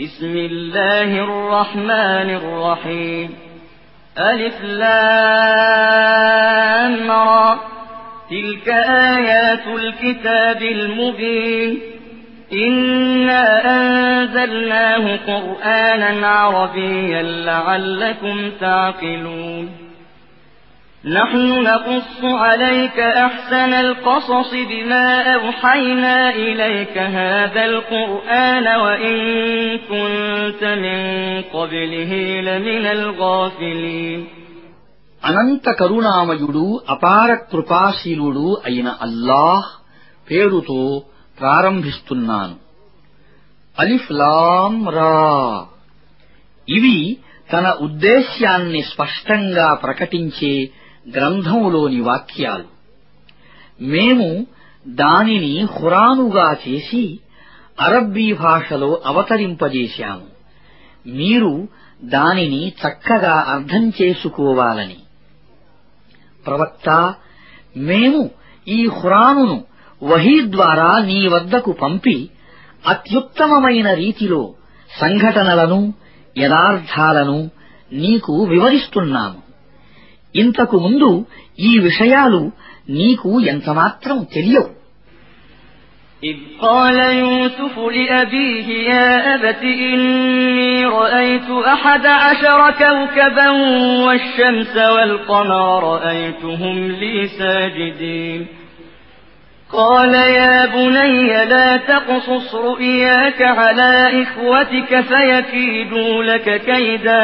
بسم الله الرحمن الرحيم. ألف لام را. تلك آيات الكتاب المبين. إنا أنزلناه قرآنا عربيا لعلكم تعقلون. نحن نقص عليك أحسن القصص بما أوحينا إليك هذا القرآن وإن كنت من قبله لمن الغافلين అనంత కరుణామయుడు అపార కృపాశీలుడు అయిన అల్లాహ్ పేరుతో ప్రారంభిస్తున్నాను అలిఫ్ లాం రా ఇవి తన ఉద్దేశ్యాన్ని స్పష్టంగా ప్రకటించే గ్రంథములోని వాక్యాలు. మేము దానిని హురానుగా చేసి అరబ్బీ భాషలో అవతరింపజేశాము. మీరు దానిని చక్కగా అర్థం చేసుకోవాలని. ప్రవక్త మేము ఈ హురానును వహీ ద్వారా నీ వద్దకు పంపి అత్యుత్తమమైన రీతిలో సంఘటనలను యథార్థాలను నీకు వివరిస్తున్నాము. ఇంతకు ముందు ఈ విషయాలు నీకు ఎంతమాత్రం తెలియవు إذ قال يوسف لأبيه يا أبت إني رأيت أحد عشر كوكبا والشمس والقمر رأيتهم لي ساجدين قال يا بني لا تقصص رؤياك على إخوتك فيكيدوا لك كيدا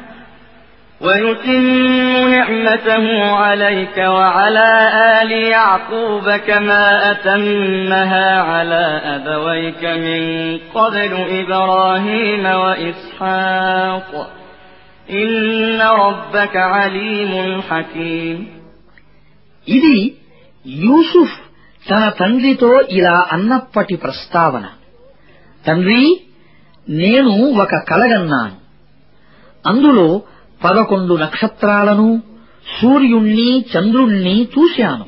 ويتم نعمته عليك وعلى آل يعقوب كما أتمها على أبويك من قبل إبراهيم وإسحاق إن ربك عليم حكيم ఇది యూసుఫ్ తన తండ్రితో ఇలా అన్నప్పటి ప్రస్తావన తండ్రి నేను ఒక కలగన్నాను అందులో పదకొండు నక్షత్రాలను సూర్యుణ్ణి చంద్రుణ్ణి చూశాను.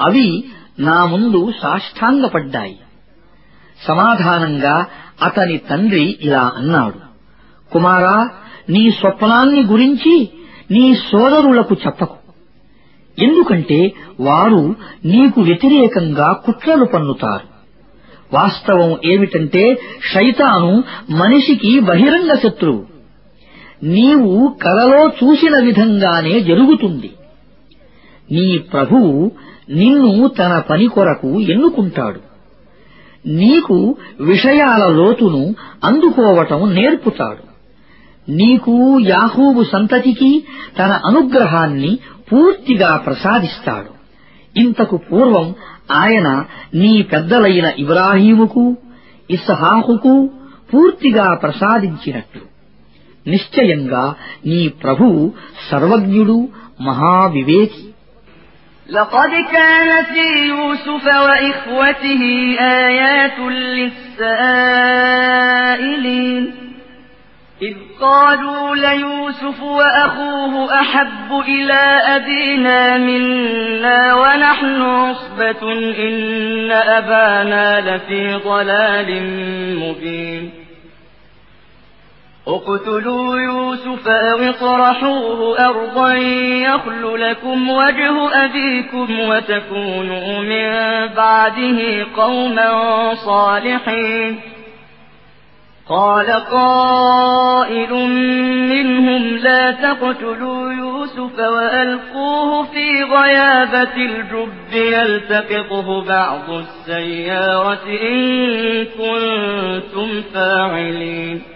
అవి నా ముందు సాష్టాంగపడ్డాయి. సమాధానంగా అతని తండ్రి ఇలా అన్నాడు కుమారా నీ స్వప్నాన్ని గురించి నీ సోదరులకు చెప్పకు. ఎందుకంటే వారు నీకు వ్యతిరేకంగా కుట్రలు పన్నుతారు. వాస్తవం ఏమిటంటే శైతాను మనిషికి బహిరంగ శత్రువు. నీవు కలలో చూసిన విధంగానే జరుగుతుంది. నీ ప్రభువు నిన్ను తన పని కొరకు ఎన్నుకుంటాడు. నీకు విషయాల లోతును అందుకోవటం నేర్పుతాడు. నీకు యాహూబు సంతతికి తన అనుగ్రహాన్ని పూర్తిగా ప్రసాదిస్తాడు. ఇంతకు పూర్వం ఆయన నీ పెద్దలైన ఇబ్రాహీముకు ఇస్హాకుకు పూర్తిగా ప్రసాదించినట్లు నిశ్చయంగా నీ ప్రభువు సర్వజ్ఞుడు మహావివేకి لقد كان في يوسف وإخوته آيات للسائلين إذ قالوا ليوسف وأخوه أحب إلى أبينا منا ونحن عصبة إن أبانا لفي ضلال مبين اقتلوا يوسف أو اطرحوه أرضا يخل لكم وجه أبيكم وتكونوا من بعده قوما صالحين. قال قائل منهم لا تقتلوا يوسف وألقوه في غيابة الجب يلتقطه بعض السيارة إن كنتم فاعلين.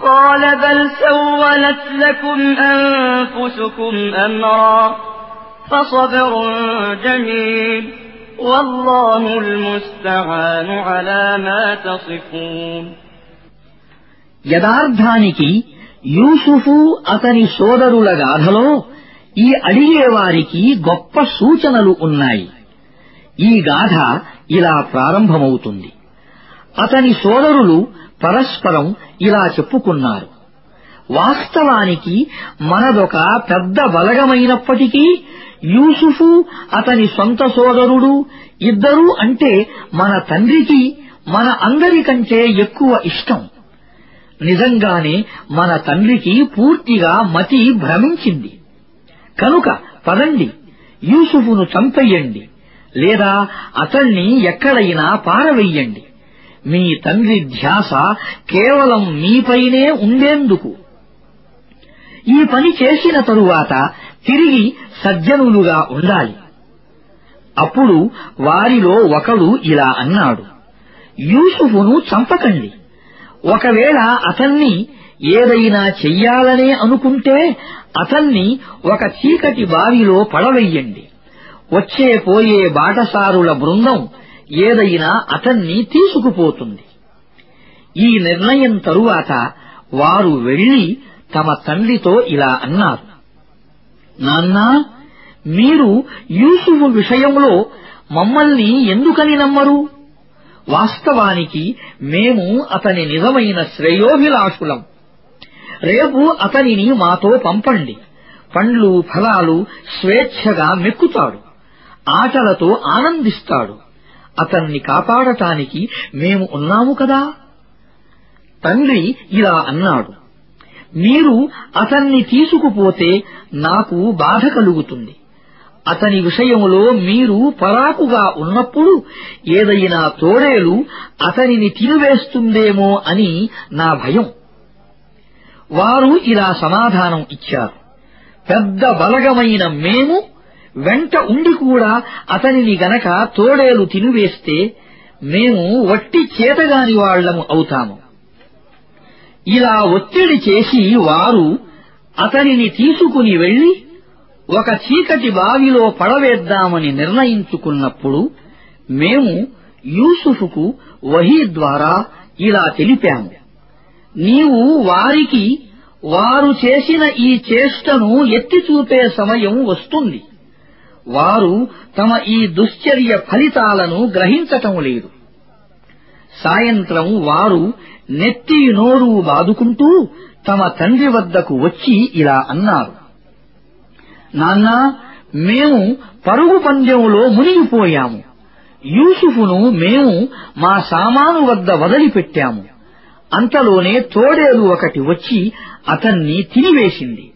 قال بل سولت لكم أنفسكم أمرا فصبر جميل والله المستعان على ما تصفون యథార్థానికి యూసుఫు అతని సోదరుల గాథలో ఈ అడిగేవారికి గొప్ప సూచనలు ఉన్నాయి ఈ గాథ ఇలా ప్రారంభమవుతుంది అతని సోదరులు పరస్పరం ఇలా చెప్పుకున్నారు. వాస్తవానికి మనదొక పెద్ద బలగమైనప్పటికీ యూసుఫు అతని సొంత సోదరుడు ఇద్దరూ అంటే మన తండ్రికి మన అందరికంటే ఎక్కువ ఇష్టం. నిజంగానే మన తండ్రికి పూర్తిగా మతి భ్రమించింది. కనుక పదండి యూసుఫును చంపెయ్యండి లేదా అతణ్ణి ఎక్కడైనా పారవెయ్యండి మీ తండ్రి ధ్యాస కేవలం మీపైనే ఉండేందుకు. ఈ పని చేసిన తరువాత తిరిగి సజ్జనులుగా ఉండాలి. అప్పుడు వారిలో ఒకడు ఇలా అన్నాడు యూసుఫును చంపకండి. ఒకవేళ అతన్ని ఏదైనా చెయ్యాలనే అనుకుంటే అతన్ని ఒక చీకటి బావిలో పడవెయ్యండి వచ్చే పోయే బాటసారుల బృందం ఏదైనా అతన్ని తీసుకుపోతుంది. ఈ నిర్ణయం తరువాత వారు వెళ్ళి తమ తండ్రితో ఇలా అన్నారు నాన్నా మీరు యూసుఫు విషయంలో మమ్మల్ని ఎందుకని నమ్మరు? వాస్తవానికి మేము అతని నిజమైన శ్రేయోభిలాషులం. రేపు అతనిని మాతో పంపండి. పండ్లు ఫలాలు స్వేచ్ఛగా మెక్కుతాడు. ఆటలతో ఆనందిస్తాడు. అతన్ని కాపాడటానికి మేము ఉన్నాము కదా? తండ్రి ఇలా అన్నాడు. మీరు అతన్ని తీసుకుపోతే నాకు బాధ కలుగుతుంది. అతని విషయంలో మీరు పరాకుగా ఉన్నప్పుడు ఏదైనా తోడేలు అతనిని తినివేస్తుందేమో అని నా భయం. వారు ఇలా సమాధానం ఇచ్చారు. పెద్ద బలగమైన మేము వెంట ఉండి కూడా అతనిని గనక తోడేలు తినివేస్తే మేము వట్టి చేతగాని వాళ్ళము అవుతాము. ఇలా ఒత్తిడి చేసి వారు అతనిని తీసుకుని వెళ్ళి ఒక చీకటి బావిలో పడవేద్దామని నిర్ణయించుకున్నప్పుడు మేము యూసుఫుకు వహీ ద్వారా ఇలా తెలిపాము. నీవు వారికి వారు చేసిన ఈ చేష్టను ఎత్తి చూపే సమయం వస్తుంది. వారు తమ ఈ దుశ్చర్య ఫలితాలను గ్రహించటం లేదు. సాయంత్రం వారు నెత్తి నోరు బాదుకుంటూ తమ తండ్రి వద్దకు వచ్చి ఇలా అన్నారు. నాన్నా మేము పరుగు పందెంలో మునిగిపోయాము. యూసుఫును మేము మా సామాను వద్ద వదిలిపెట్టాము. అంతలోనే తోడేలు ఒకటి వచ్చి అతన్ని తినివేసింది.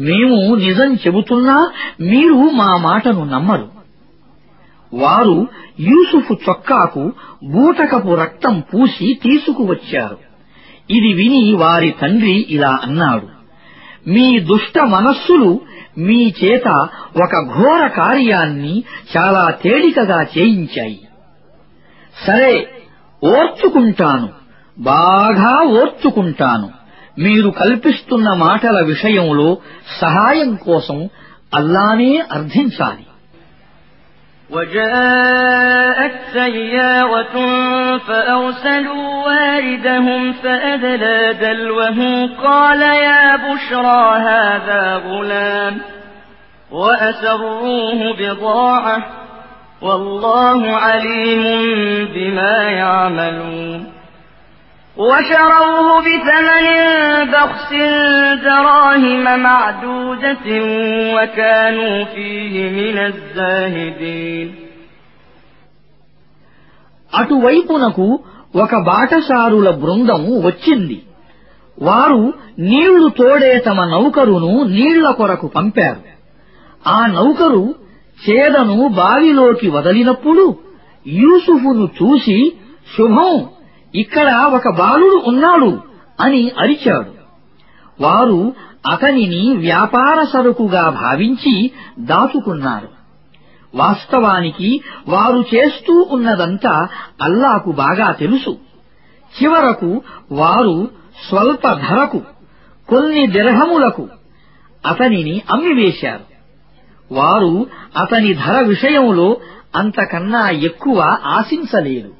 మేము నిజం చెబుతున్నా మీరు మా మాటను నమ్మరు. వారు యూసుఫు చొక్కాకు బూటకపు రక్తం పూసి తీసుకువచ్చారు. ఇది విని వారి తండ్రి ఇలా అన్నాడు మీ దుష్ట మనస్సులు మీ చేత ఒక ఘోర కార్యాన్ని చాలా తేలికగా చేయించాయి. సరే ఓర్చుకుంటాను బాగా ఓర్చుకుంటాను. మీరు కల్పిస్తున్న మాటల విషయంలో సహాయం కోసం అల్లానే అర్థించాలి وجاءت سيارة فأرسلوا واردهم فأدلى دلوه قال يا بشرى هذا غلام وأسروه بضاعة والله عليم بما يعملون وشروه بثمن بخس دراهم معدودة وكانوا فيه من الزاهدين అటువైపునకు ఒక బాటసారుల బృందం వచ్చింది వారు నీళ్లు తోడే తమ నౌకరును నీళ్ల కొరకు పంపారు ఆ నౌకరు చేదను బావిలోకి వదిలినప్పుడు యూసుఫును చూసి శుభం ఇక్కడ ఒక బాలుడు ఉన్నాడు అని అరిచాడు. వారు అతనిని వ్యాపార సరుకుగా భావించి దాచుకున్నారు. వాస్తవానికి వారు చేస్తూ ఉన్నదంతా అల్లాకు బాగా తెలుసు. చివరకు వారు స్వల్ప ధరకు కొన్ని దిర్హములకు అతనిని అమ్మివేశారు. వారు అతని ధర విషయంలో అంతకన్నా ఎక్కువ ఆశించలేదు.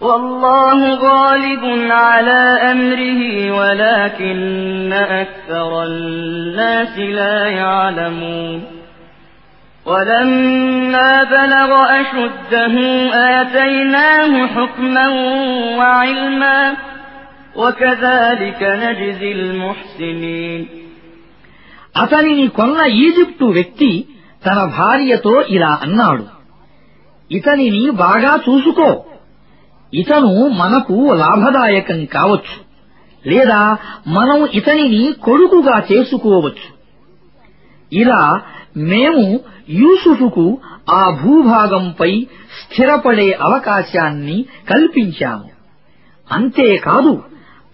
والله غالب على أمره ولكن أكثر الناس لا يعلمون ولما بلغ أشده آتيناه حكما وعلما وكذلك نجزي المحسنين అతనిని కొన్న ఈజిప్టు వ్యక్తి తన భార్యతో ఇలా అన్నాడు ఇతనిని బాగా చూసుకో ఇతను మనకు లాభదాయకం కావచ్చు లేదా మనం ఇతనిని కొడుకుగా చేసుకోవచ్చు. ఇలా మేము యూసుఫుకు ఆ భూభాగంపై స్థిరపడే అవకాశాన్ని కల్పించాము. అంతేకాదు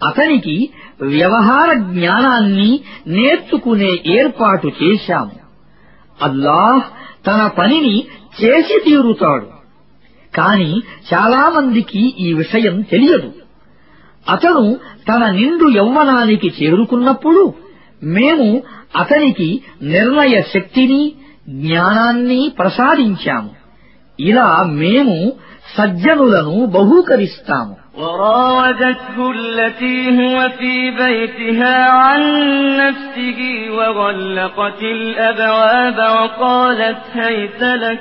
అతనికి వ్యవహార జ్ఞానాన్ని నేర్చుకునే ఏర్పాటు చేశాము. అల్లాహ్ తన పనిని చేసి తీరుతాడు. కాని చాలామందికి ఈ విషయం తెలియదు అతను తన నిండు యౌవనానికి చేరుకున్నప్పుడు మేము అతనికి నిర్ణయ శక్తిని జ్ఞానాన్ని ప్రసాదించాము ఇలా మేము సజ్జనులను బహూకరిస్తాము وراودته التي هو في بيتها عن نفسه وغلقت الأبواب وقالت هيت لك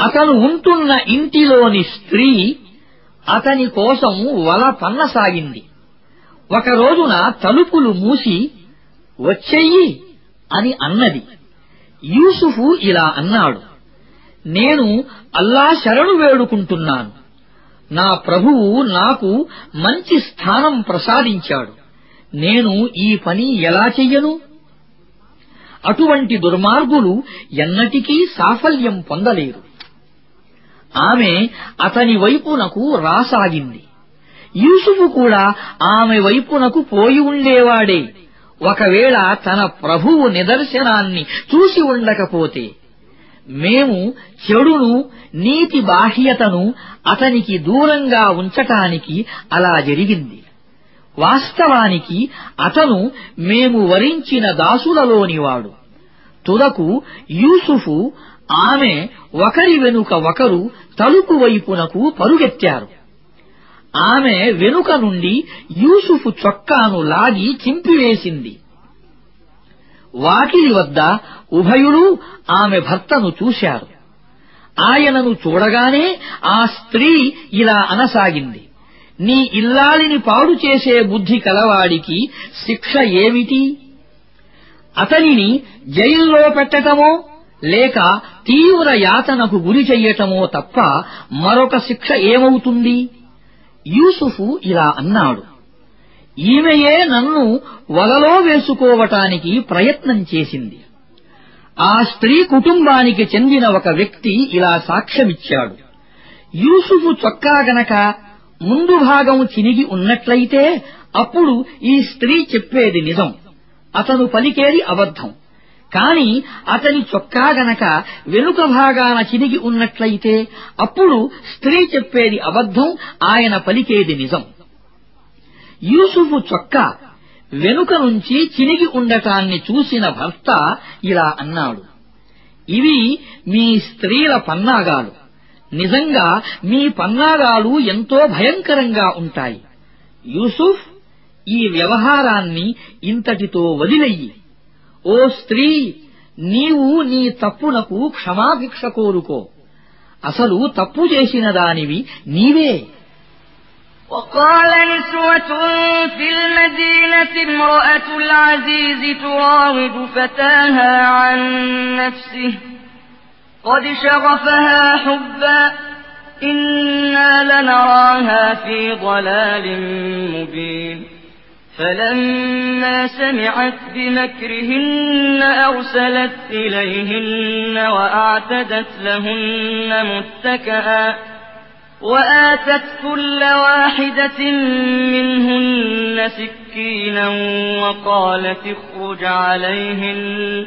అతను ఉంటున్న ఇంటిలోని స్త్రీ అతని కోసం వల పన్నసాగింది. ఒక రోజున తలుపులు మూసి వచ్చెయ్యి అని అన్నది. యూసుఫు ఇలా అన్నాడు నేను అల్లా శరణు వేడుకుంటున్నాను. నా ప్రభువు నాకు మంచి స్థానం ప్రసాదించాడు. నేను ఈ పని ఎలా చెయ్యను? అటువంటి దుర్మార్గులు ఎన్నటికీ సాఫల్యం పొందలేరు. ఆమె అతని వైపునకు రాసాగింది. యూసుఫు కూడా ఆమె వైపునకు పోయి ఉండేవాడే. ఒకవేళ తన ప్రభువు నిదర్శనాన్ని చూసి ఉండకపోతే మేము చెడును నీతి బాహ్యతను అతనికి దూరంగా ఉంచటానికి అలా జరిగింది. వాస్తవానికి అతను మేము వరించిన దాసులలోనివాడు తుదకు యూసుఫు ఆమె ఒకరి వెనుక ఒకరు తలుపు వైపునకు పరుగెత్తారు. ఆమె వెనుక నుండి యూసుఫు చొక్కాను లాగి చింపివేసింది. వాకిలి వద్ద ఉభయులు ఆమె భర్తను చూశారు. ఆయనను చూడగానే ఆ స్త్రీ ఇలా అనసాగింది నీ ఇల్లాలిని పాడు చేసే బుద్ధి కలవాడికి శిక్ష ఏమిటి? అతనిని జైల్లో పెట్టటమో లేక తీవ్ర యాతనకు గురి చెయ్యటమో తప్ప మరొక శిక్ష ఏమవుతుంది? యూసుఫు ఇలా అన్నాడు ఈమెయే నన్ను వలలో వేసుకోవటానికి ప్రయత్నం చేసింది. ఆ స్త్రీ కుటుంబానికి చెందిన ఒక వ్యక్తి ఇలా సాక్ష్యమిచ్చాడు యూసుఫు చొక్కా గనక ముందు భాగం చినిగి ఉన్నట్లయితే అప్పుడు ఈ స్త్రీ చెప్పేది నిజం. అతను పలికేది అబద్ధం. కాని అతని చొక్కా గనక వెనుక భాగాన చినిగి ఉన్నట్లయితే అప్పుడు స్త్రీ చెప్పేది అబద్ధం ఆయన పలికేది నిజం. యూసుఫు చొక్కా వెనుక నుంచి చినిగి ఉండటాన్ని చూసిన భర్త ఇలా అన్నాడు ఇవి మీ స్త్రీల పన్నాగాలు. నిజంగా మీ పన్నాగాలు ఎంతో భయంకరంగా ఉంటాయి. యూసుఫ్ ఈ వ్యవహారాన్ని ఇంతటితో వదిలెయ్యి ఓ స్త్రీ నీవు నీ తప్పునకు క్షమాభిక్ష కోరుకో అసలు తప్పు చేసిన దానివి నీవే وقال نسوة في المدينة امرأة العزيز تراود فتاها عن نفسه قد شغفها حبا إنا لنراها في ضلال مبين فلما سمعت بمكرهن أرسلت إليهن وأعتدت لهن متكئا وآتت كل واحدة منهن سكينا وقالت اخرج عليهن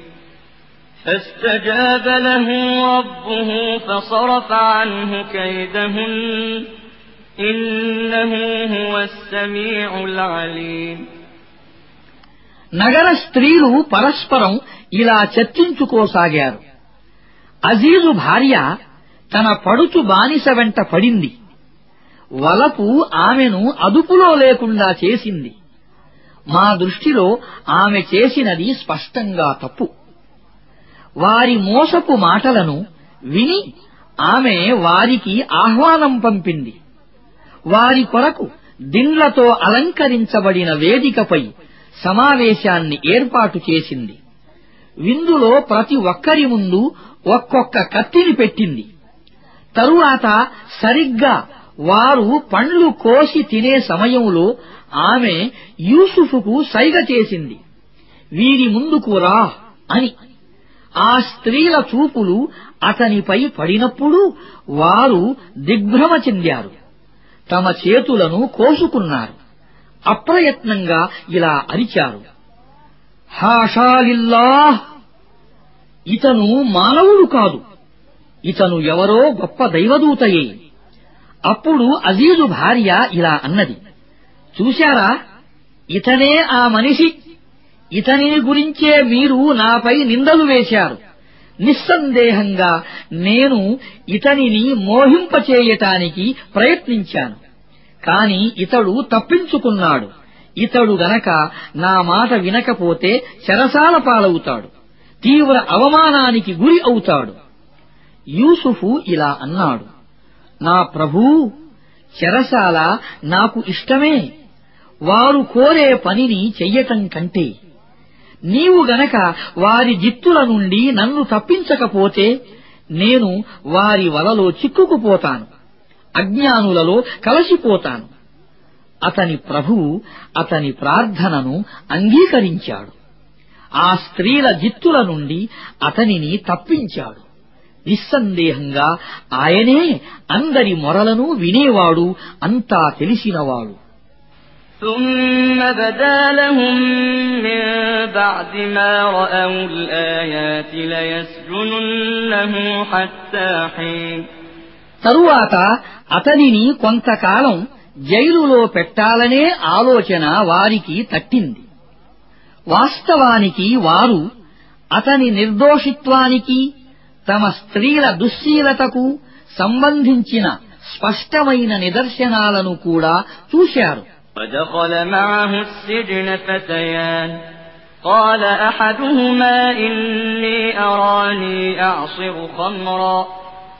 فاستجاب له ربه فصرف عنه كيدهن إنه هو السميع العليم నగర స్త్రీలు పరస్పరం ఇలా చర్చించుకోసాగారు అజీజు భార్య తన పడుచు బానిస వెంట పడింది వలపు ఆమెను అదుపులో లేకుండా చేసింది మా దృష్టిలో ఆమె చేసినది స్పష్టంగా తప్పు వారి మోసపు మాటలను విని ఆమె వారికి ఆహ్వానం పంపింది. వారి కొరకు దిండ్లతో అలంకరించబడిన వేదికపై సమావేశాన్ని ఏర్పాటు చేసింది. విందులో ప్రతి ఒక్కరి ముందు ఒక్కొక్క కత్తిని పెట్టింది. తరువాత సరిగ్గా వారు పండ్లు కోసి తినే సమయంలో ఆమె యూసుఫుకు సైగ చేసింది. వీరి ముందుకు రా అని ఆ స్త్రీల చూపులు అతనిపై పడినప్పుడు వారు దిగ్భ్రమ చెందారు. తమ చేతులను కోసుకున్నారు. అప్రయత్నంగా ఇలా అరిచారు. హాషాలిల్లాహ్! ఇతను మానవుడు కాదు. ఇతను ఎవరో గొప్ప దైవదూతయే. అప్పుడు అజీజు భార్య ఇలా అన్నది. చూశారా? ఇతనే ఆ మనిషి. ఇతని గురించే మీరు నాపై నిందలు వేశారు. నిస్సందేహంగా నేను ఇతనిని మోహింపచేయటానికి ప్రయత్నించాను. కాని ఇతడు తప్పించుకున్నాడు. ఇతడు గనక నా మాట వినకపోతే శరసాల పాలవుతాడు. తీవ్ర అవమానానికి గురి అవుతాడు. యూసుఫు ఇలా అన్నాడు. నా ప్రభూ చెరసాల నాకు ఇష్టమే. వారు కోరే పనిని చెయ్యటం కంటే నీవు గనక వారి జిత్తుల నుండి నన్ను తప్పించకపోతే నేను వారి వలలో చిక్కుకుపోతాను. అజ్ఞానులలో కలసిపోతాను. అతని ప్రభువు అతని ప్రార్థనను అంగీకరించాడు. ఆ స్త్రీల జిత్తుల నుండి అతనిని తప్పించాడు. నిస్సందేహంగా ఆయనే అందరి మొరలను వినేవాడు అంతా తెలిసినవాడు. ثم بدا لهم من بعد ما رأوا الآيات ليسجننه حتى حين తరువాత అతనిని కొంతకాలం జైలులో పెట్టాలనే ఆలోచన వారికి తట్టింది వాస్తవానికి వారు అతని నిర్దోషిత్వానికి తమ స్త్రీల దుశ్శీలతకు సంబంధించిన స్పష్టమైన నిదర్శనాలను కూడా చూశారు ودخل معه السجن فتيان. قال أحدهما إني أراني أعصر خمرا.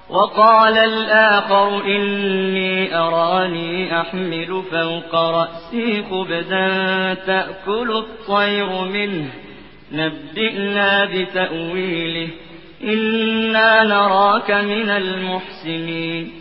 وقال الآخر إني أراني أحمل فوق رأسي خبزا تأكل الطير منه. نبئنا بتأويله. إنا نراك من المحسنين.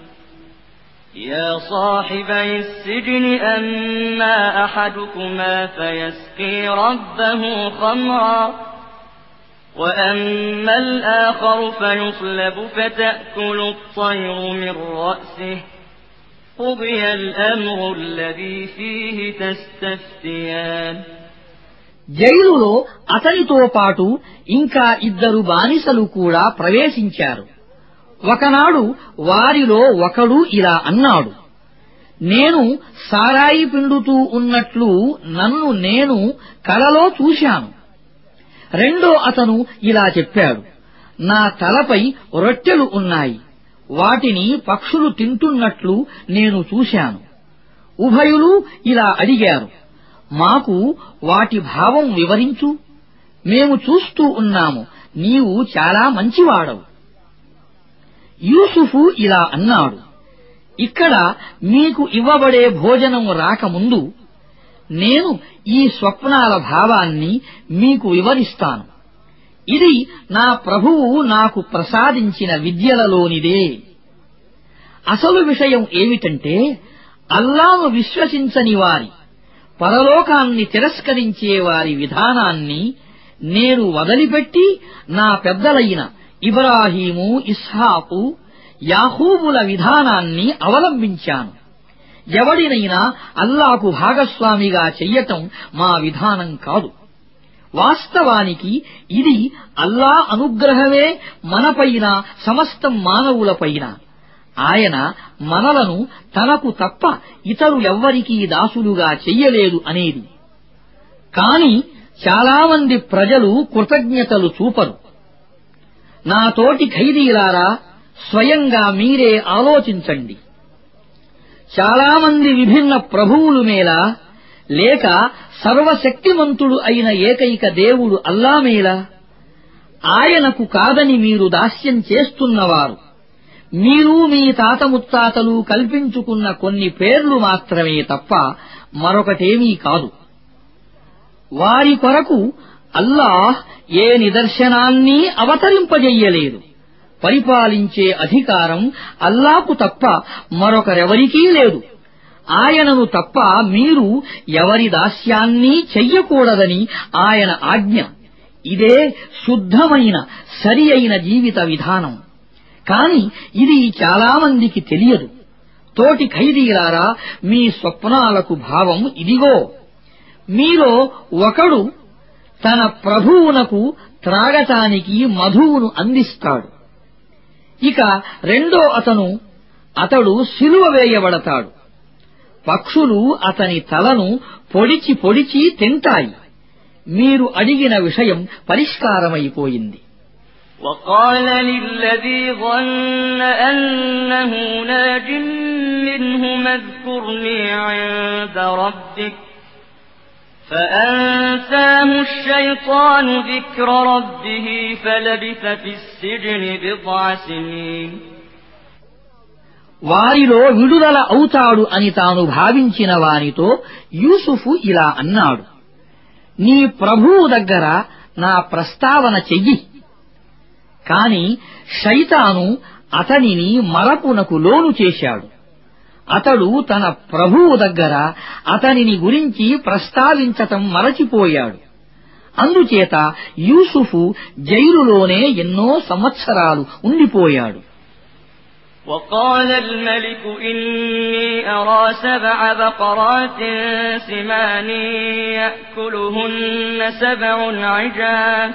يا صاحبي السجن أما أحدكما فيسقي ربه خمرا وأما الآخر فيصلب فتأكل الطير من رأسه قضي الأمر الذي فيه تستفتيان జైలులో అతనితో పాటు ఇంకా ఇద్దరు బానిసలు కూడా ప్రవేశించారు ఒకనాడు వారిలో ఒకడు ఇలా అన్నాడు నేను సారాయి పిండుతూ ఉన్నట్లు నన్ను నేను కలలో చూశాను. రెండో అతను ఇలా చెప్పాడు నా తలపై రొట్టెలు ఉన్నాయి. వాటిని పక్షులు తింటున్నట్లు నేను చూశాను. ఉభయులు ఇలా అడిగారు మాకు వాటి భావం వివరించు. మేము చూస్తూ ఉన్నాము. నీవు చాలా మంచివాడవు. యూసుఫు ఇలా అన్నాడు ఇక్కడ మీకు ఇవ్వబడే భోజనం రాకముందు నేను ఈ స్వప్నాల భావాన్ని మీకు వివరిస్తాను. ఇది నా ప్రభువు నాకు ప్రసాదించిన విద్యలలోనిదే. అసలు విషయం ఏమిటంటే అల్లాను విశ్వసించని వారి పరలోకాన్ని తిరస్కరించే వారి విధానాన్ని నేను వదిలిపెట్టి నా పెద్దలైన ఇబ్రాహీము ఇస్హాకు యాహూబుల విధానాన్ని అవలంబించాను. ఎవడినైనా అల్లాకు భాగస్వామిగా చెయ్యటం మా విధానం కాదు. వాస్తవానికి ఇది అల్లా అనుగ్రహమే మనపైన సమస్తం మానవులపైన ఆయన మనలను తనకు తప్ప ఇతరులెవ్వరికీ దాసులుగా చెయ్యలేదు అనేది. కాని చాలామంది ప్రజలు కృతజ్ఞతలు చూపరు. నా తోటి ఖైదీలారా స్వయంగా మీరే ఆలోచించండి. చాలామంది విభిన్న ప్రభువులు మేలా లేక సర్వశక్తిమంతుడు అయిన ఏకైక దేవుడు అల్లా మేలా ఆయనకు కాదని మీరు దాస్యం చేస్తున్నవారు. మీరు మీ తాత ముత్తాతలు కల్పించుకున్న కొన్ని పేర్లు మాత్రమే తప్ప మరొకటేమీ కాదు. వారి కొరకు అల్లాహ్ ఏ నిదర్శనాన్ని అవతరింపజెయ్యలేదు పరిపాలించే అధికారం అల్లాకు తప్ప మరొకరెవరికీ లేదు. ఆయనను తప్ప మీరు ఎవరి దాస్యాన్ని చెయ్యకూడదని ఆయన ఆజ్ఞ. ఇదే శుద్ధమైన సరి అయిన జీవిత విధానం. కాని ఇది చాలామందికి తెలియదు. తోటి ఖైదీలారా మీ స్వప్నాలకు భావం ఇదిగో. మీలో ఒకడు తన ప్రభువునకు త్రాగటానికి మధువును అందిస్తాడు ఇక రెండో అతను అతడు సిలువ వేయబడతాడు పక్షులు అతని తలను పొడిచి పొడిచి తింటాయి మీరు అడిగిన విషయం పరిష్కారమైపోయింది وقال للذي ظن أنه ناج منهما اذكرني عند ربك فأنساه الشيطان ذكر ربه فلبث في السجن بضع سنين వారిలో విడుదల అవుతాడు అని తాను భావించిన వానితో యూసుఫు ఇలా అన్నాడు నీ ప్రభువు దగ్గర నా ప్రస్తావన చెయ్యి కాని శైతాను అతనిని మరపునకు లోను చేశాడు అతడు తన ప్రభువు దగ్గర అతనిని గురించి ప్రస్తావించటం మరచిపోయాడు అందుచేత యూసుఫు జైలులోనే ఎన్నో సంవత్సరాలు ఉండిపోయాడు وقال الملك إني أرى سبع بقرات سمان يأكلهن سبع عجاف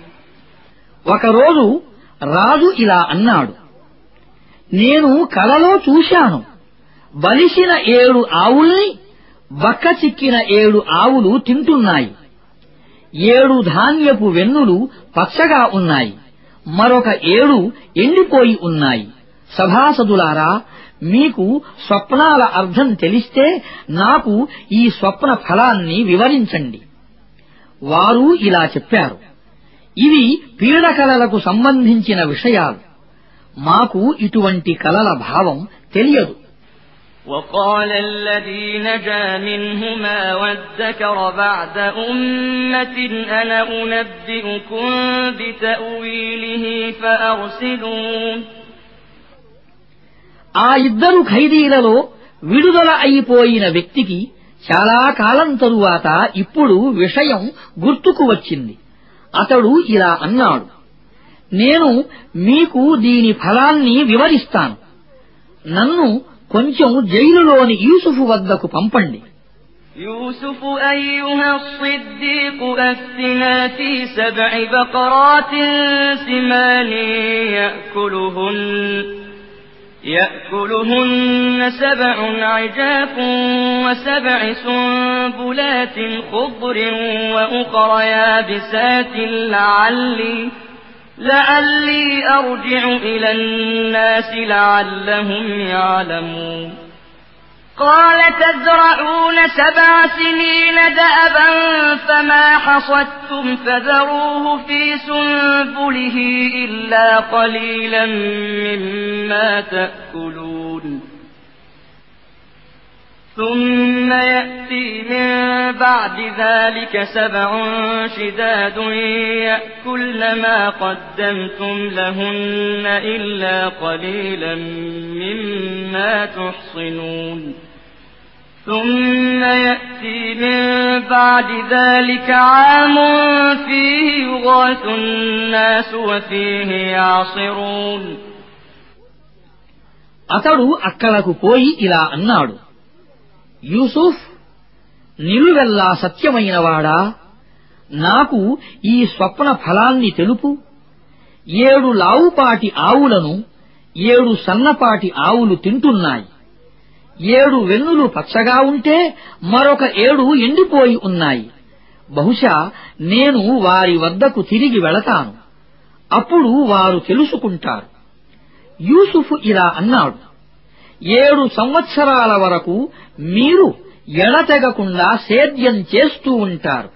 ఒకరోజు రాజు ఇలా అన్నాడు నేను కలలో చూశాను. బలిసిన ఏడు ఆవుల్ని బక్క చిక్కిన ఏడు ఆవులు తింటున్నాయి. ఏడు ధాన్యపు వెన్నులు పచ్చగా ఉన్నాయి. మరొక ఏడు ఎండిపోయి ఉన్నాయి. సభాసదులారా మీకు స్వప్నాల అర్థం తెలిస్తే నాకు ఈ స్వప్న ఫలాన్ని వివరించండి. వారు ఇలా చెప్పారు. ఇవి పీడకలలకు సంబంధించిన విషయాలు మాకు ఇటువంటి కలల భావం తెలియదు وقال الذي نجا منهما وادكر بعد أمة أنا أنبئكم بتأويله فأرسلون ఆ ఇద్దరు ఖైదీలలో విడుదల అయిపోయిన వ్యక్తికి చాలా కాలం తరువాత ఇప్పుడు విషయం గుర్తుకు వచ్చింది అతడు ఇలా అన్నాడు నేను మీకు దీని ఫలాన్ని వివరిస్తాను నన్ను కొంచెం జైలులోని యూసుఫు వద్దకు పంపండి يوسف أيها الصديق أفتنا في سبع بقرات سمان يأكلهن يأكلهن سبع عجاف وسبع سنبلات خضر وأخر يابسات لعلي لعلي أرجع إلى الناس لعلهم يعلمون. قال تزرعون سبع سنين دأبا فما حصدتم فذروه في سنبله إلا قليلا مما تأكلون. ثم يأتي من بعد ذلك سبع شداد يأكلن ما قدمتم لهن إلا قليلا مما تحصنون ثم يأتي من بعد ذلك عام فيه يغاث الناس وفيه يعصرون అతడు అక్కడకు పోయి ఇలా అన్నాడు యూసుఫ్ నిలువెల్లా సత్యమైనవాడా? నాకు ఈ స్వప్న ఫలాన్ని తెలుపు. ఏడు లావుపాటి ఆవులను ఏడు సన్నపాటి ఆవులు తింటున్నాయి. ఏడు వెన్నులు పచ్చగా ఉంటే మరొక ఏడు ఎండిపోయి ఉన్నాయి. బహుశా నేను వారి వద్దకు తిరిగి వెళతాను. అప్పుడు వారు తెలుసుకుంటారు. యూసుఫ్ ఇలా అన్నాడు ఏడు సంవత్సరాల వరకు మీరు ఎడతెగకుండా సేద్యం చేస్తూ ఉంటారు.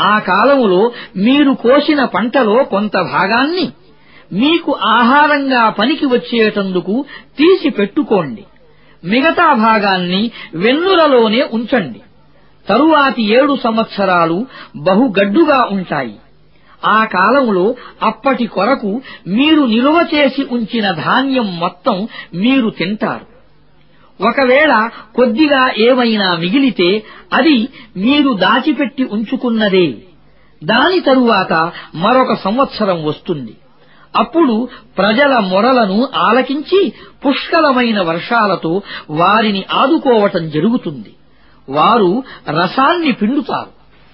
ఆ కాలములో మీరు కోసిన పంటలో కొంత భాగాన్ని మీకు ఆహారంగా పనికి వచ్చేటందుకు తీసి పెట్టుకోండి. మిగతా భాగాన్ని వెన్నులలోనే ఉంచండి. తరువాతి ఏడు సంవత్సరాలు బహుగడ్డుగా ఉంటాయి. ఆ కాలంలో అప్పటి కొరకు మీరు నిలువ చేసి ఉంచిన ధాన్యం మొత్తం మీరు తింటారు. ఒకవేళ కొద్దిగా ఏమైనా మిగిలితే అది మీరు దాచిపెట్టి ఉంచుకున్నదే. దాని తరువాత మరొక సంవత్సరం వస్తుంది. అప్పుడు ప్రజల మొరలను ఆలకించి పుష్కలమైన వర్షాలతో వారిని ఆదుకోవటం జరుగుతుంది. వారు రసాన్ని పిండుతారు.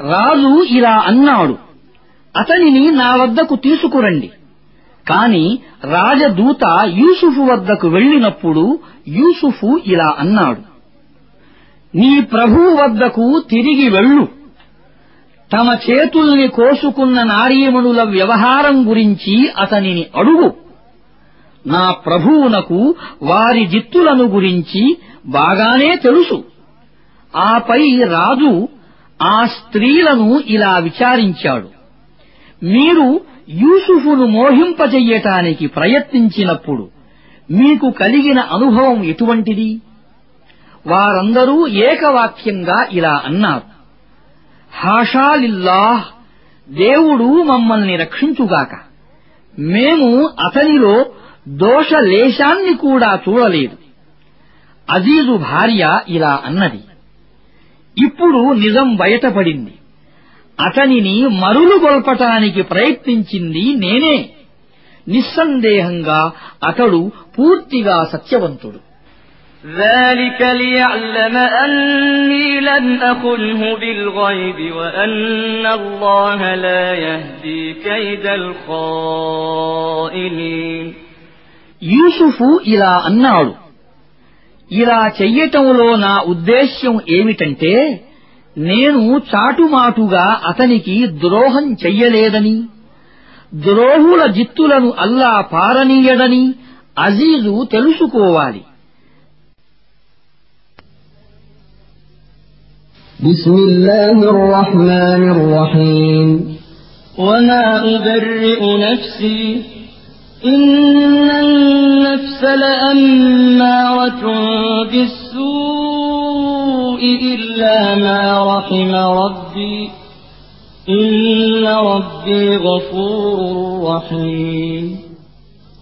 రాజు ఇలా అన్నాడు అతనిని నా వద్దకు తీసుకురండి. కాని రాజదూత యూసుఫు వద్దకు వెళ్ళినప్పుడు యూసుఫు ఇలా అన్నాడు నీ ప్రభువు వద్దకు తిరిగి వెళ్ళు. తమ చేతుల్ని కోసుకున్న నారీమణుల వ్యవహారం గురించి అతనిని అడుగు. నా ప్రభువునకు వారి జిత్తులను గురించి బాగానే తెలుసు. ఆపై రాజు ఆ స్త్రీలను ఇలా విచారించాడు. మీరు యూసుఫును మోహింపజెయ్యటానికి ప్రయత్నించినప్పుడు మీకు కలిగిన అనుభవం ఎటువంటిది? వారందరూ ఏకవాక్యంగా ఇలా అన్నారు. హాషాలిల్లాహ్ దేవుడు మమ్మల్ని రక్షించుగాక. మేము అతనిలో దోషలేశాన్ని కూడా చూడలేదు. అజీజు భార్య ఇలా అన్నది. ఇప్పుడు నిజం బయటపడింది అతనిని మరులు గొల్పటానికి ప్రయత్నించింది నేనే నిస్సందేహంగా అతడు పూర్తిగా సత్యవంతుడు ذلك ليعلم أني لم أخنه بالغيب وأن الله لا يهدي كيد الخائنين యూసుఫు ఇలా అన్నాడు ఇలా చెయ్యటంలో నా ఉద్దేశ్యం ఏమిటంటే నేను చాటుమాటుగా అతనికి ద్రోహం చెయ్యలేదని ద్రోహుల జిత్తులను అల్లా పారనీయడని అజీజు తెలుసుకోవాలి بسم الله الرحمن الرحيم وما أبرئ نفسي إن النفس لأمارة بالسوء إلا ما رحم ربي إن ربي غفور رحيم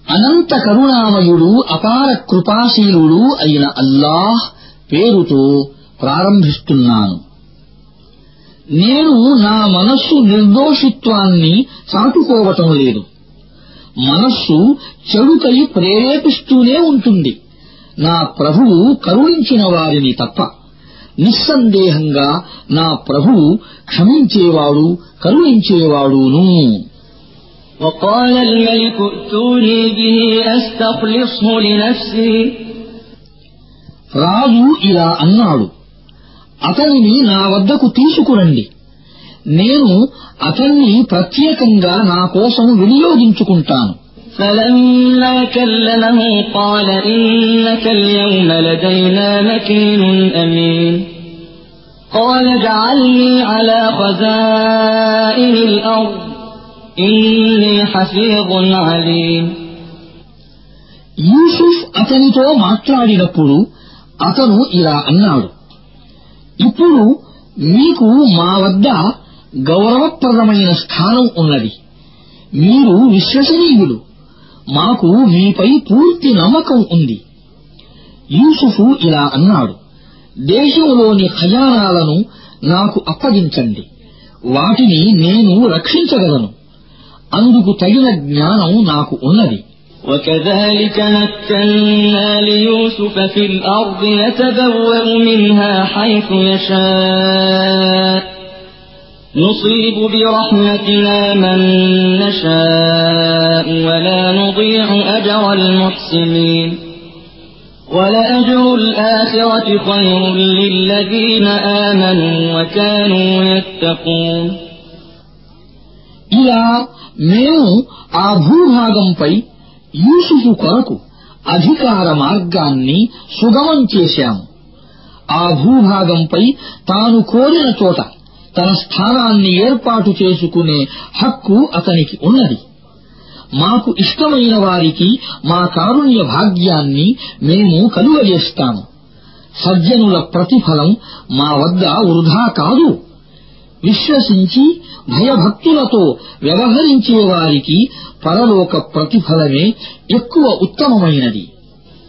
అనంత కరుణామయుడు అపార కృపాశీలుడు అయిన అల్లాహ్ పేరుతో ప్రారంభిస్తున్నాను నేను నా మనస్సు నిర్దోషిత్వాన్ని చాటుకోవటం లేదు మనస్సు చెడుకై ప్రేరేపిస్తూనే ఉంటుంది నా ప్రభువు కరుణించిన వారిని తప్ప నిస్సందేహంగా నా ప్రభువు క్షమించేవాడు కరుణించేవాడును وقال الملك ائتوني به أستخلصه لنفسي రాజు ఇలా అన్నాడు అతనిని నా వద్దకు తీసుకురండి నేను అతన్ని ప్రత్యేకంగా నా కోసం వినియోగించుకుంటాను فلما كلمه قال إنك اليوم لدينا مكين أمين قال اجعلني على خزائن الأرض إني حفيظ عليم యూసుఫ్ అతనితో మాట్లాడినప్పుడు అతను ఇలా అన్నాడు ఇప్పుడు మీకు మా వద్ద గౌరవప్రదమైన స్థానం ఉన్నది మీరు విశ్వసనీయులు మాకు మీపై పూర్తి నమ్మకం ఉంది యూసుఫు ఇలా అన్నాడు దేశంలోని ఖజానాలను నాకు అప్పగించండి వాటిని నేను రక్షించగలను అందుకు తగిన జ్ఞానం నాకు ఉన్నది وكذلك مكنا ليوسف في الأرض يتبوأ منها حيث يشاء نصيب برحمتنا من نشاء ولا نضيع أجر المحسنين ولأجر الآخرة خير للذين آمنوا وكانوا يتقون ఇలా మేము ఆ భూభాగంపై యూసుఫు కొరకు అధికార మార్గాన్ని సుగమం చేశాము ఆ భూభాగంపై తాను కోరిన చోట తన స్థానాన్ని ఏర్పాటు చేసుకునే హక్కు అతనికి ఉన్నది. మాకు ఇష్టమైన వారికి మా కారుణ్య భాగ్యాన్ని మేము కలుగజేస్తాము. సజ్జనుల ప్రతిఫలం మా వద్ద వృధా కాదు. విశ్వసించి భయభక్తులతో వ్యవహరించే వారికి పరలోక ప్రతిఫలమే ఎక్కువ ఉత్తమమైనది.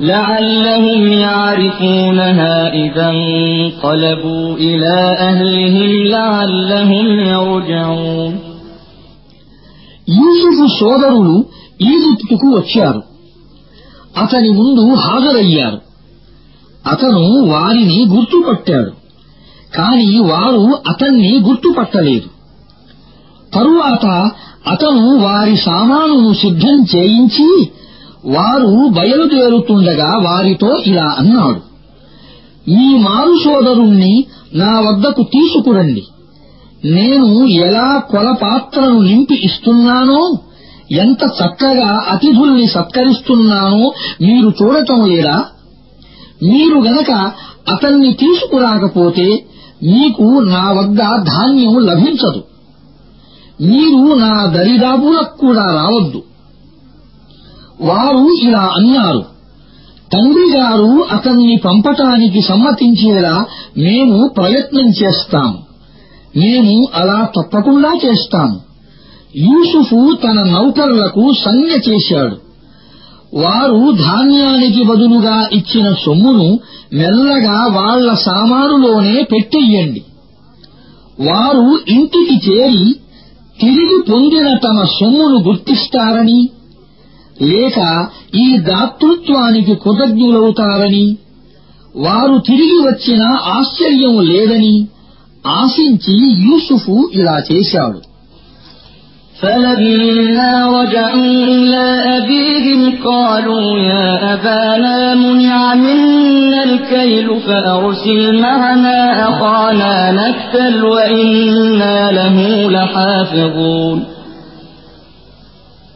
لعلهم يعرفونها إذا انقلبوا إلى أهلهم لعلهم يرجعون యూసుఫు సోదరులు ఈజిప్టుకు వచ్చారు అతని ముందు హాజరయ్యారు అతను వారిని గుర్తుపట్టాడు కాని వారు అతన్ని గుర్తుపట్టలేదు తరువాత అతను వారి సామానును సిద్ధం చేయించి వారు బయలుదేరుతుండగా వారితో ఇలా అన్నాడు. మీ మారు సోదరుణ్ణి నా వద్దకు తీసుకురండి. నేను ఎలా కొలపాత్రను నింపి ఇస్తున్నానో ఎంత చక్కగా అతిథుల్ని సత్కరిస్తున్నానో మీరు చూడటం లేదా? మీరు గనక అతన్ని తీసుకురాకపోతే మీకు నా వద్ద ధాన్యం లభించదు. మీరు నా దరిదాపులకు కూడా రావద్దు. వారు ఇలా అన్నారు. తండ్రి గారు అతన్ని పంపటానికి సమ్మతించేలా మేము ప్రయత్నం చేస్తాం. మేము అలా తప్పకుండా చేస్తాము యూసుఫు తన నౌకర్లకు సంజ్ఞ చేశాడు. వారు ధాన్యానికి బదులుగా ఇచ్చిన సొమ్మును మెల్లగా వాళ్ళ సామానులోనే పెట్టెయ్యండి. వారు ఇంటికి చేరి తిరిగి పొందిన తమ సొమ్మును గుర్తిస్తారని లేక ఈ దాతృత్వానికి కృతజ్ఞులవుతారని వారు తిరిగి వచ్చిన ఆశ్చర్యం లేదని ఆశించి యూసుఫు ఇలా చేశాడు فلما رجعوا إلى أبيهم قالوا يا أبانا منع منا الكيل فأرسل معنا أخانا نكتل وإنا له لحافظون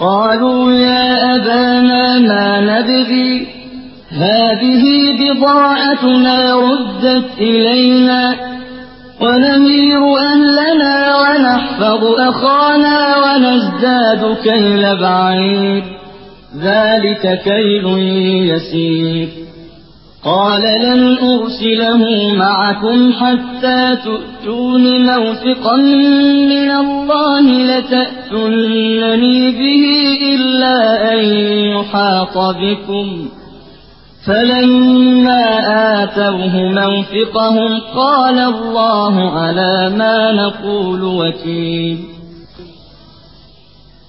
قالوا يا أبانا ما نبغي. هذه بضاعتنا ردت إلينا. ونمير أهلنا ونحفظ أخانا ونزداد كيل بعير. ذلك كيل يسير. قال لن أرسله معكم حتى تؤتون موثقا من الله لتأتونني به إلا أن يحاط بكم. فلما آتوه موثقهم قال الله على ما نقول وكيل.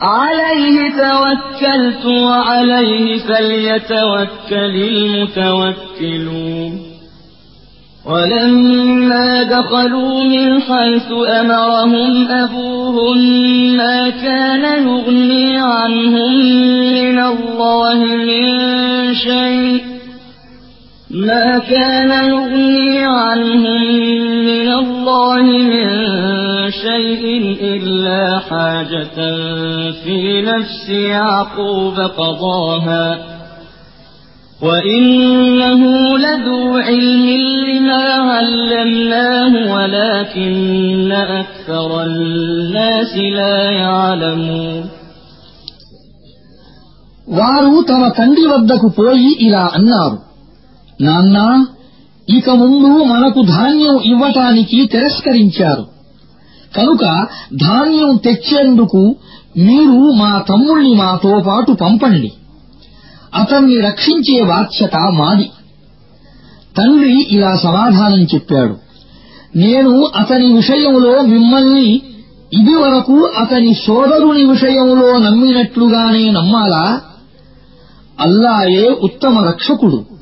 عليه توكلت وعليه فليتوكل المتوكلون. ولما دخلوا من حيث أمرهم أبوهم ما كان يغني عنهم من الله من شيء ما كان يغني عنهم من الله من شيء إلا حاجة في نفس يعقوب قضاها وإنه لذو علم لما علمناه ولكن أكثر الناس لا يعلمون వారు తమ తండ్రి వద్దకు పోయి ఇలా అన్నారు నాన్నా ఇక ముందు మనకు ధాన్యం ఇవ్వటానికి తిరస్కరించారు. కనుక ధాన్యం తెచ్చేందుకు మీరు మా తమ్ముణ్ణి మాతో పాటు పంపండి. అతన్ని రక్షించే బాధ్యత మాది. తండ్రి ఇలా సమాధానం చెప్పాడు. నేను అతని విషయంలో మిమ్మల్ని ఇదివరకు అతని సోదరుని విషయంలో నమ్మినట్లుగానే నమ్మాలా? అల్లాయే ఉత్తమ రక్షకుడు.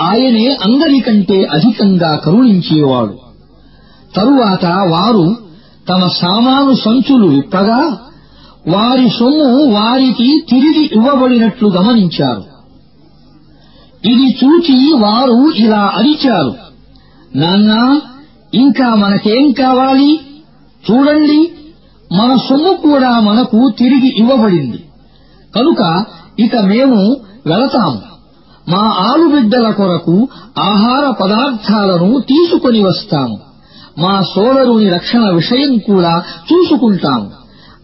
ఆయనే అందరికంటే అధికంగా కరుణించేవాడు. తరువాత వారు తమ సామాను సంచులు విప్పగా వారి సొమ్ము వారికి తిరిగి ఇవ్వబడినట్లు గమనించారు. ఇది చూచి వారు ఇలా అరిచారు. నాన్నా ఇంకా మనకేం కావాలి? చూడండి మన సొమ్ము కూడా మనకు తిరిగి ఇవ్వబడింది. కనుక ఇక మేము వెళతాము. మా ఆలుబిడ్డల కొరకు ఆహార పదార్థాలను తీసుకొని వస్తాము. మా సోదరుని రక్షణ విషయం కూడా చూసుకుంటాము.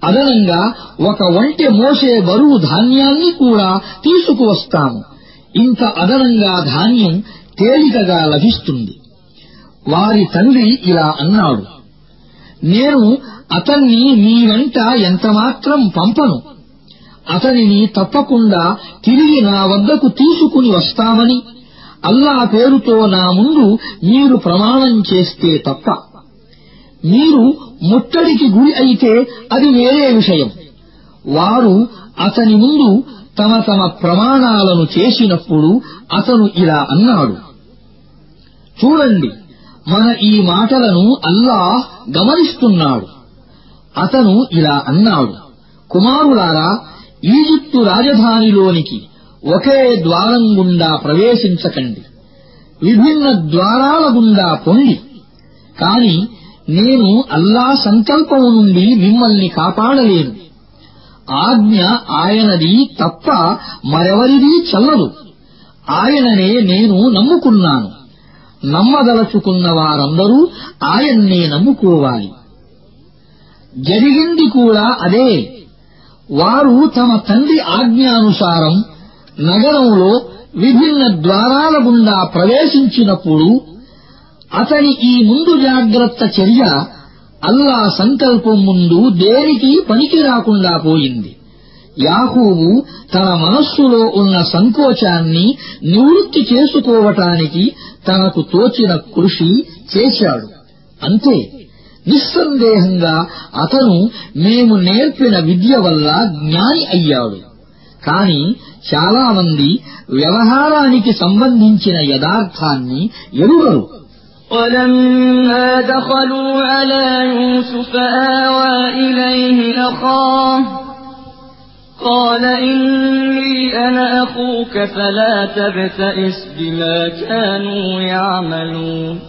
అదనంగా ఒక ఒంటె మోసే బరువు ధాన్యాన్ని కూడా తీసుకువస్తాము. ఇంత అదనంగా ధాన్యం తేలికగా లభిస్తుంది. వారి తండ్రి ఇలా అన్నాడు. నేను అతన్ని మీ వెంట ఎంతమాత్రం పంపను. అతనిని తప్పకుండా తిరిగి నా వద్దకు తీసుకుని వస్తామని అల్లా పేరుతో నా ముందు మీరు ప్రమాణం చేస్తే తప్ప. మీరు ముట్టడికి గురి అయితే అది వేరే విషయం. వారు అతని ముందు తమ తమ ప్రమాణాలను చేసినప్పుడు అతను ఇలా అన్నాడు. చూడండి మన ఈ మాటలను అల్లాహ్ గమనిస్తున్నాడు. అతను ఇలా అన్నాడు. కుమారులారా ఈజిప్టు రాజధానిలోనికి ఒకే ద్వారం గుండా ప్రవేశించకండి. విభిన్న ద్వారాల గుండా పొండి కాని నేను అల్లా సంకల్పం నుండి మిమ్మల్ని కాపాడలేను. ఆజ్ఞ ఆయనది తప్ప మరెవరిదీ చల్లదు. ఆయననే నేను నమ్ముకున్నాను. నమ్మదలుచుకున్న వారందరూ ఆయన్నే నమ్ముకోవాలి. జరిగింది కూడా అదే. వారు తమ తండ్రి ఆజ్ఞానుసారం నగరంలో విభిన్న ద్వారాల గుండా ప్రవేశించినప్పుడు అతని ఈ ముందు జాగ్రత్త చర్య అల్లా సంకల్పం ముందు దేనికి పనికి రాకుండా పోయింది. యాహూబు తన మనస్సులో ఉన్న సంకోచాన్ని నివృత్తి చేసుకోవటానికి తనకు తోచిన కృషి చేశాడు. అంతే. నిస్సందేహంగా అతను మేము నేర్పిన విద్య వల్ల జ్ఞాని అయ్యాడు కాని చాలామంది వ్యవహారానికి సంబంధించిన యథార్థాన్ని ఎరుగరు ولما دخلوا على يوسف آوى إليه أخاه قال إني أنا أخوك فلا تبتئس بما كانوا يعملون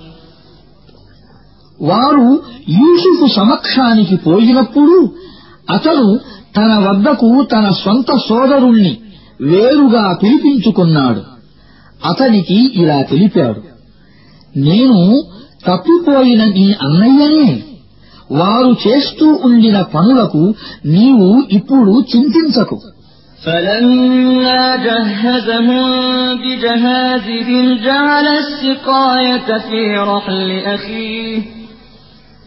వారు యూసుఫు సమక్షానికి పోయినప్పుడు అతను తన వద్దకు తన సొంత సోదరుణ్ణి వేరుగా పిలిపించుకున్నాడు అతనికి ఇలా తెలిపాడు నేను తప్పిపోయిన నీ అన్నయ్యనే వారు చేస్తూ ఉండిన పనులకు నీవు ఇప్పుడు చింతించకు فلما جهزهم بجهازهم جعل السقاية في رحل أخيه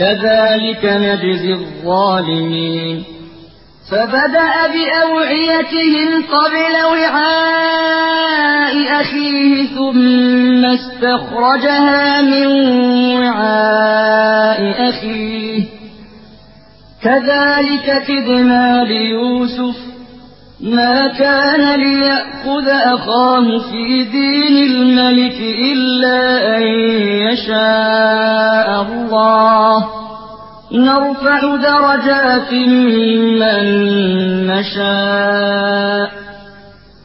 كذلك نجزي الظالمين. فبدأ بأوعيتهم قبل وعاء أخيه ثم استخرجها من وعاء أخيه. كذلك كدنا ليوسف ما كان ليأخذ أخاه في دين الملك إلا أن يشاء الله نرفع درجات من نشاء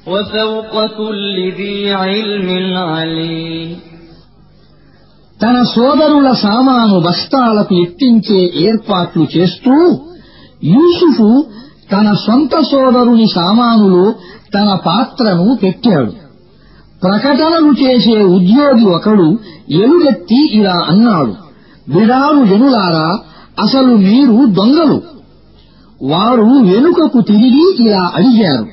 وفوق كل ذي علم عليم తన సోదరుల సామాను బస్తాలకు ఎత్తించే ఏర్పాట్లు చేస్తూ యూసుఫు తన సొంత సోదరుని సామానులో తన పాత్రను పెట్టాడు. ప్రకటనలు చేసే ఉద్యోగి ఒకడు ఎలుగెత్తి ఇలా అన్నాడు బిడారు జనులారా అసలు మీరు దొంగలు. వారు వెనుకకు తిరిగి ఇలా అడిగారు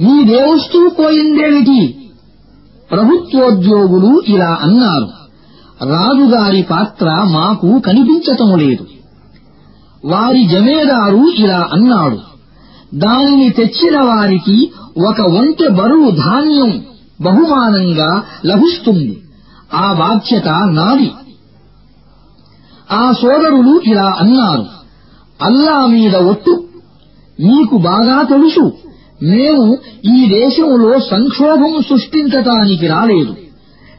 మీదేవస్తూ పోయిందేమిటి? ప్రభుత్వోద్యోగులు ఇలా అన్నారు రాజుగారి పాత్ర మాకు కనిపించటం లేదు. వారి జమేదారు ఇలా అన్నాడు. దానిని తెచ్చిన వారికి ఒక వంతె బరువు ధాన్యం బహుమానంగా లభిస్తుంది. ఆ బాధ్యత నాది. ఆ సోదరులు ఇలా అన్నారు. అల్లా మీద ఒట్టు. మీకు బాగా తెలుసు. మేము ఈ దేశంలో సంక్షోభం సృష్టించటానికి రాలేదు.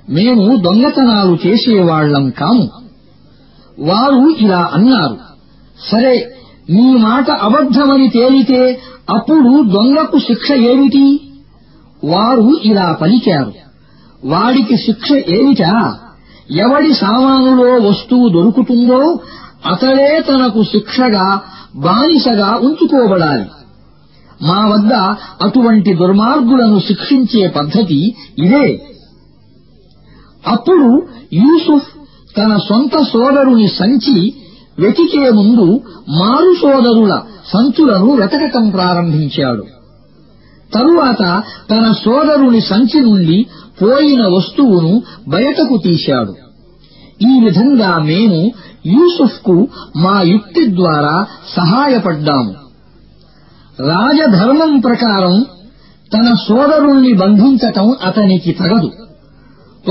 మేము దొంగతనాలు చేసేవాళ్ళం కాము. వారు ఇలా అన్నారు. సరే మీ మాట అబద్ధమని తేలితే అప్పుడు దొంగకు శిక్ష ఏమిటి? వారు ఇలా పలికారు. వాడికి శిక్ష ఏమిటా? ఎవడి సామానులో వస్తువు దొరుకుతుందో అతడే తనకు శిక్షగా బానిసగా ఉంచుకోబడాలి. మా వద్ద అటువంటి దుర్మార్గులను శిక్షించే పద్ధతి ఇదే. అప్పుడు యూసుఫ్ తన సొంత సోదరుని సంచి వెతికే ముందు మారు సోదరుల సంచులను వెతకటం ప్రారంభించాడు. తరువాత తన సోదరుని సంచి నుండి పోయిన వస్తువును బయటకు తీశాడు. ఈ విధంగా మేము యూసుఫ్కు మా యుక్తి ద్వారా సహాయపడ్డాము. రాజధర్మం ప్రకారం తన సోదరుణ్ణి బంధించటం అతనికి తగదు.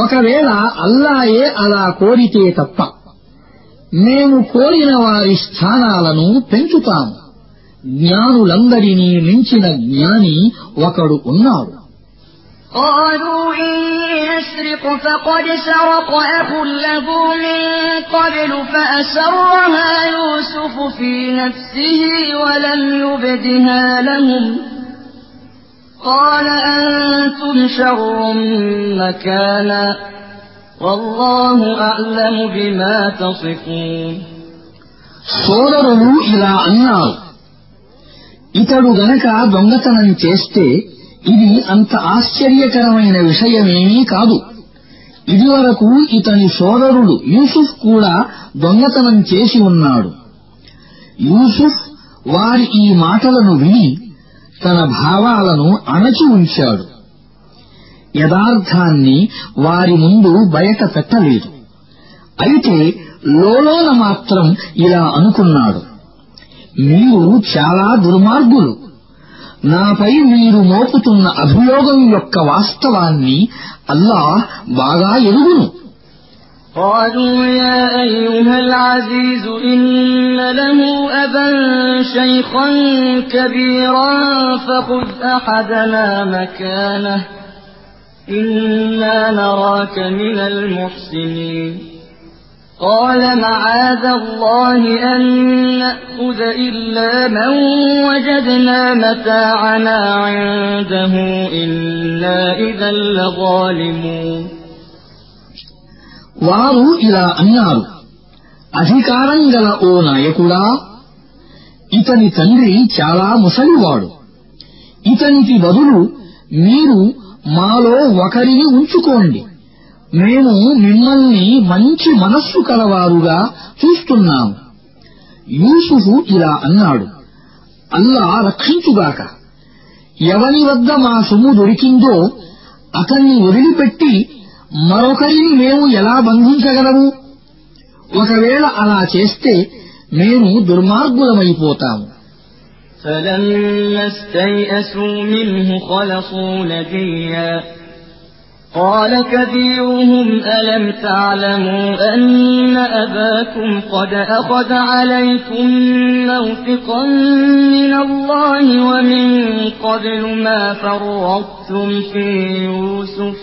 ఒకవేళ అల్లాయే అలా కోరితే తప్ప మేము కోరిన వారి స్థానాలను పెంచుతాము జ్ఞానులందరినీ మించిన జ్ఞాని ఒకడు ఉన్నాడు قالوا إن يسرق فقد سرق أخ له من قبل فأسرها يوسف في نفسه ولم يبدها لهم قال أنتم شر مكانا సోదరులు ఇలా అన్నారు ఇతడు గనక దొంగతనం చేస్తే ఇది అంత ఆశ్చర్యకరమైన విషయమేమీ కాదు. ఇదివరకు ఇతని సోదరుడు యూసుఫ్ కూడా దొంగతనం చేసి ఉన్నాడు. యూసుఫ్ వారి ఈ మాటలను విని తన భావాలను అణచి ఉంచాడు. యథార్థాన్ని వారి ముందు బయట పెట్టలేదు అయితే లోలోన మాత్రం ఇలా అనుకున్నాడు మీరు చాలా దుర్మార్గులు నాపై మీరు మోపుతున్న అభియోగం యొక్క వాస్తవాన్ని అల్లాహ్ బాగా ఎరుగును قالوا يا أيها العزيز إن له أبا شيخا كبيرا فخذ أحدنا مكانه إنا نراك من المحسنين قال معاذ الله أن نأخذ إلا من وجدنا متاعنا عنده إنا إذا لظالمون వారు ఇలా అన్నారు అధికారం గల ఓ నాయకుడా ఇతని తండ్రి చాలా ముసలివాడు ఇతనికి బదులు మీరు మాలో ఒకరిని ఉంచుకోండి. మేము మిమ్మల్ని మంచి మనస్సు కలవారుగా చూస్తున్నాము. యూసుఫు ఇలా అన్నాడు అల్లా రక్షించుగాక. ఎవరి వద్ద మా సొమ్ము దొరికిందో అతన్ని వదిలిపెట్టి మరొకరిని మేము ఎలా బంధించగలము? ఒకవేళ అలా చేస్తే మేము దుర్మార్గులమైపోతాము. فلما استيئسوا منه خلصوا نجيا قال كبيرهم ألم تعلموا أن أباكم قد أخذ عليكم موثقا من الله ومن قبل ما فرطتم في يوسف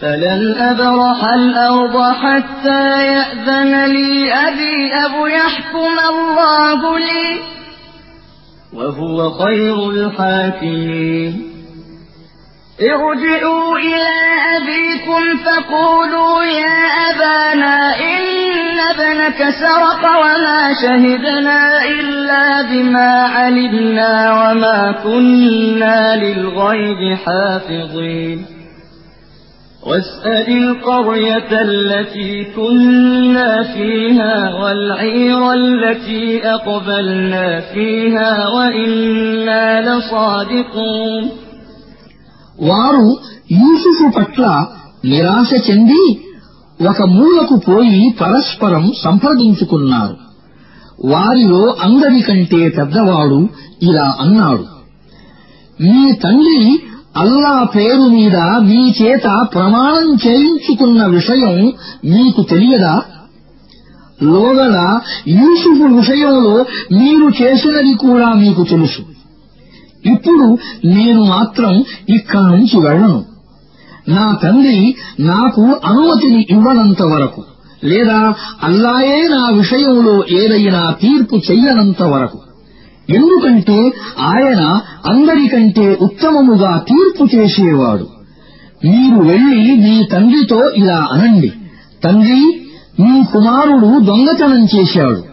فلن أبرح الأرض حتى يأذن لي أبي أو يحكم الله لي وهو خير الحاكمين ارجعوا إلى أبيكم فقولوا يا أبانا إن ابنك سرق وما شهدنا إلا بما علمنا وما كنا للغيب حافظين. واسأل القرية التي كنا فيها والعير التي أقبلنا فيها وإنا لصادقون వారు యూసుఫు పట్ల నిరాశ చెంది ఒక మూలకు పోయి పరస్పరం సంప్రదించుకున్నారు వారిలో అందరికంటే పెద్దవాడు ఇలా అన్నాడు మీ తండ్రి అల్లా పేరు మీద మీ చేత ప్రమాణం చేయించుకున్న విషయం మీకు తెలియదా? లోగల యూసుఫ్ విషయంలో మీరు చేసినది కూడా మీకు తెలుసు. ఇప్పుడు నేను మాత్రం ఇక్కడి నుంచి వెళ్ళను. నా తండ్రి నాకు అనుమతిని ఇవ్వనంత వరకు లేదా అల్లాయే నా విషయంలో ఏదైనా తీర్పు చెయ్యనంత వరకు. ఎందుకంటే ఆయన అందరికంటే ఉత్తమముగా తీర్పు చేసేవాడు. మీరు వెళ్ళి మీ తండ్రితో ఇలా అనండి. తండ్రి మీ కుమారుడు దొంగతనం చేశాడు.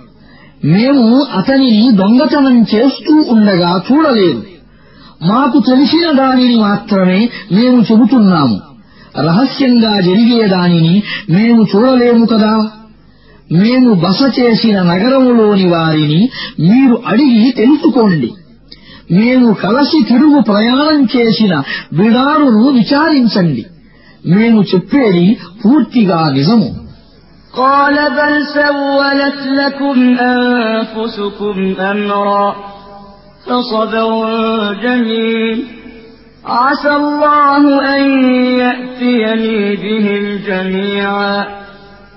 మేము అతనిని దొంగతనం చేస్తూ ఉండగా చూడలేదు. మాకు తెలిసిన దానిని మాత్రమే మేము చెబుతున్నాము. రహస్యంగా జరిగే దానిని మేము చూడలేము కదా? మేము బస చేసిన నగరములోని వారిని మీరు అడిగి తెలుసుకోండి మేము కలసి తిరుగు ప్రయాణం చేసిన బిడారును విచారించండి మేము చెప్పేది పూర్తిగా నిజము قال بل سولت لكم أنفسكم أمرا فصبر جميل عسى الله أن يأتيني بهم جميعا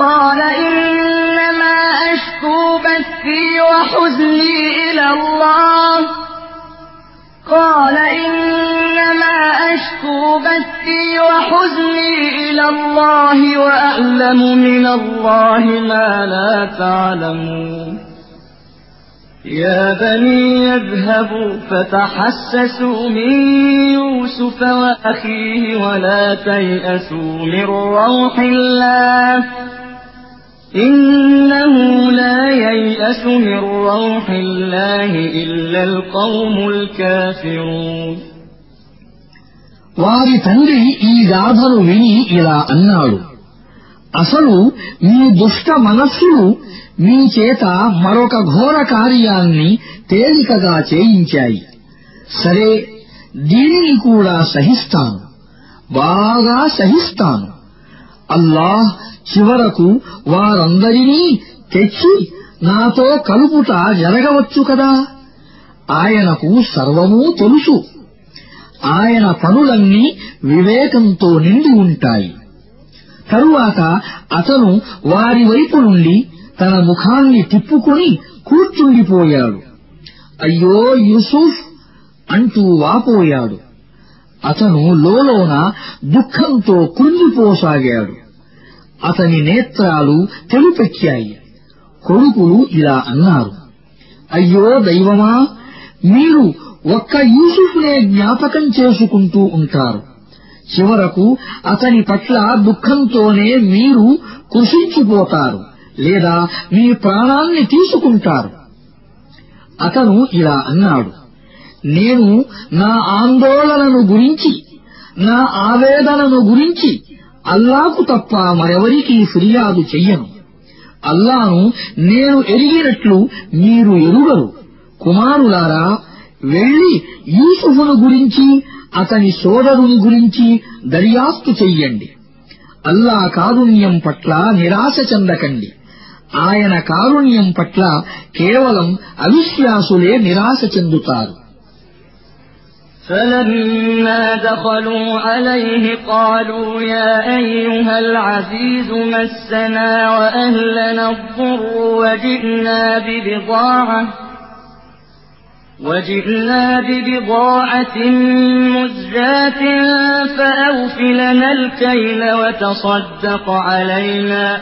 قال إنما أشكو بثي وحزني إلى الله. قال إنما أشكو بثي وحزني إلى الله وأعلم من الله ما لا تعلمون. يا بني يذهبوا فتحسسوا من يوسف وأخيه ولا تيأسوا من روح الله إنه لا ييأس من روح الله إلا القوم الكافرون వారి తండ్రి ఈ గాథను విని ఇలా అన్నాడు అసలు మీ దుష్ట మనస్సులు మీ చేత మరొక ఘోర కార్యాన్ని తేలికగా చేయించాయి. సరే దీనిని కూడా సహిస్తాను. బాగా సహిస్తాను. అల్లాహ్ చివరకు వారందరినీ తెచ్చి నాతో కలుపుట జరగవచ్చు కదా? ఆయనకు సర్వమూ తెలుసు. ఆయన పనులన్నీ వివేకంతో నిండి ఉంటాయి. తరువాత అతను వారి వైపు నుండి తన ముఖాన్ని తిప్పుకొని కూర్చుండిపోయాడు. అయ్యో యూసుఫ్! అంటూ వాపోయాడు. అతను లోలోన దుఃఖంతో కృంగిపోసాగాడు. అతని నేత్రాలు తెలుపెక్కాయి. కొడుకులు ఇలా అన్నారు అయ్యో దైవమా మీరు ఒక్క యూసుఫ్నే జ్ఞాపకం చేసుకుంటూ ఉంటారు. చివరకు అతని పట్ల దుఃఖంతోనే మీరు కృషించిపోతారు. లేదా మీ ప్రాణాన్ని తీసుకుంటారు. అతను ఇలా అన్నాడు నేను నా ఆందోళనను గురించి నా ఆవేదనను గురించి అల్లాకు తప్ప మరెవరికీ ఫిర్యాదు చెయ్యను. అల్లాను నేను ఎరిగినట్లు మీరు ఎరుగరు. కుమారులారా వెళ్ళి యూసుఫును గురించి అతని సోదరుని గురించి దర్యాప్తు చెయ్యండి. అల్లా కారుణ్యం పట్ల నిరాశ చెందకండి. ఆయన కారుణ్యం పట్ల కేవలం అవిశ్వాసులే నిరాశ చెందుతారు فلما دخلوا عليه قالوا يا أيها العزيز مسنا وأهلنا الضر وجئنا ببضاعة وجئنا ببضاعة مزجاة فأوف لنا الكيل وتصدق علينا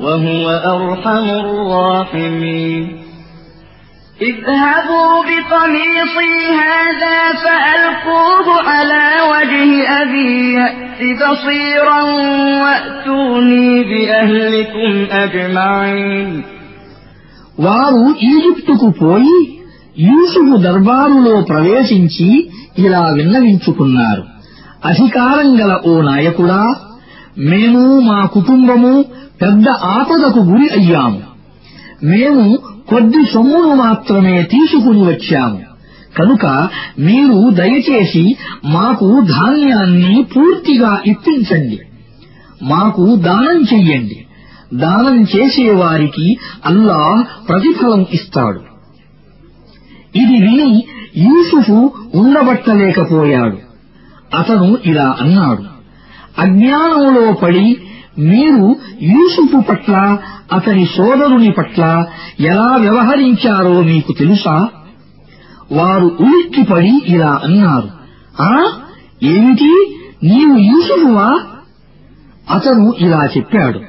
وهو أرحم الراحمين اذهبوا بقميصي هذا فألقوه على وجه أبي يأت بصيرا وأتوني بأهلكم أجمعين వారు ఈజిప్టుకు పోయి యూసుఫు దర్బారులో ప్రవేశించి ఇలా విన్నవించుకున్నారు అధికారం గల ఓ నాయకుడా మేము మా కుటుంబము పెద్ద ఆపదకు గురి అయ్యాము. మేము కొద్ది సొమ్మును మాత్రమే తీసుకుని వచ్చాము. కనుక మీరు దయచేసి మాకు ధాన్యాన్ని పూర్తిగా ఇప్పించండి. మాకు దానం చెయ్యండి. దానం చేసేవారికి అల్లాహ్ ప్రతిఫలం ఇస్తాడు. ఇది విని యూసుఫు ఉండబట్టలేకపోయాడు. అతను ఇలా అన్నాడు అజ్ఞానంలో పడి మీరు యూసుఫు పట్ల అతని సోదరుని పట్ల ఎలా వ్యవహరించారో మీకు తెలుసా? వారు ఉలిక్కిపడి ఇలా అన్నారు ఆ ఏమిటి? నీవు యూసుఫువా? అతను ఇలా చెప్పాడు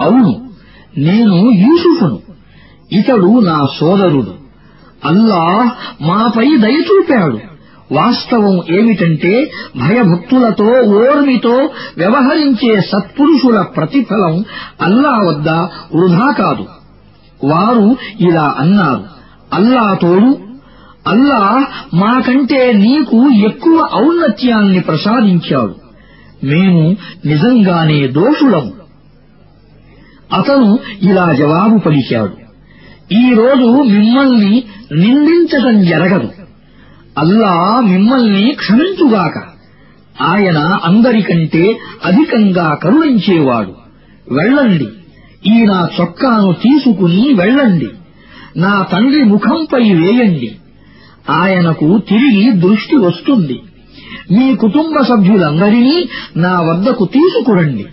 అవును నేను యూసుఫును. ఇతడు నా సోదరుడు. అల్లాహ్ మాపై దయ చూపాడు. వాస్తవం ఏమిటంటే భయభక్తులతో ఓర్మితో వ్యవహరించే సత్పురుషుల ప్రతిఫలం అల్లా వద్ద వృధా కాదు. వారు ఇలా అన్నారు అల్లా తోడు అల్లా మాకంటే నీకు ఎక్కువ ఔన్నత్యాన్ని ప్రసాదించాడు. మేము నిజంగానే దోషులము అతను ఇలా జవాబు పలికాడు ఈ రోజు మిమ్మల్ని నిందించటం జరగదు. అల్లా మిమ్మల్ని క్షమించుగాక. ఆయన అందరికంటే అధికంగా కరుణించేవాడు. వెళ్ళండి. ఈ నా చొక్కాను తీసుకుని వెళ్ళండి. నా తండ్రి ముఖంపై వేయండి. ఆయనకు తిరిగి దృష్టి వస్తుంది. మీ కుటుంబ సభ్యులందరినీ నా వద్దకు తీసుకురండి.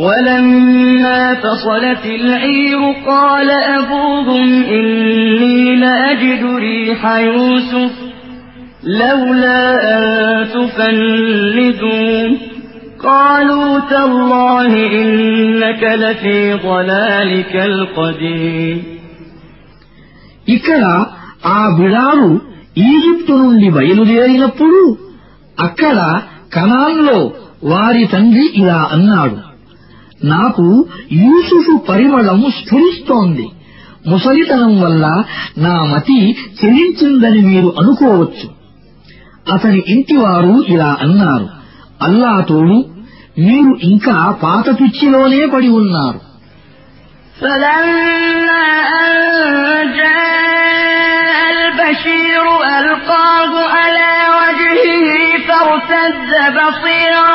ولما فصلت العير قال أبوهم إني لأجد ريح يوسف لولا أن تفندون قالوا تالله إنك لفي ضلالك القديم ఇక్కడ ఆ బిడారు ఈజిప్టు నుండి బయలుదేరినప్పుడు అక్కడ కనాన్లో వారి తండ్రి ఇలా అన్నాడు నాకు యూసుఫు పరిమళం స్ఫురిస్తోంది ముసలితనం వల్ల నా మతి చెలించిందని మీరు అనుకోవచ్చు అతని ఇంటివారు ఇలా అన్నారు అల్లా తోడు మీరు ఇంకా పాత పిచ్చిలోనే పడి ఉన్నారు فلما أن جاء البشير ألقاه على وجهه فارتد بصيرا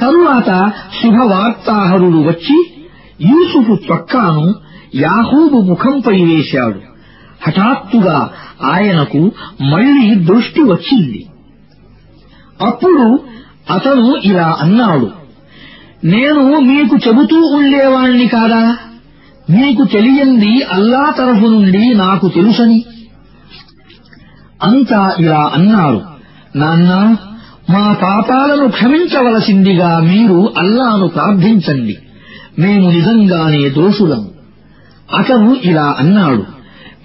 తరువాత శుభవార్తాహరుడు వచ్చి యూసుఫు చొక్కాను యాహూబు ముఖంపై వేశాడు. హఠాత్తుగా ఆయనకు మళ్ళీ దృష్టి వచ్చింది. అప్పుడు అతను ఇలా అన్నాడు నేను మీకు చెబుతూ ఉండేవాణ్ణి కాదా? మీకు తెలియంది అల్లా తరఫు నుండి నాకు తెలుసని. అంతా ఇలా అన్నారు నాన్నా మా పాపాలను క్షమించవలసిందిగా మీరు అల్లాను ప్రార్థించండి. మేము నిజంగానే దోషులం. అతను ఇలా అన్నాడు.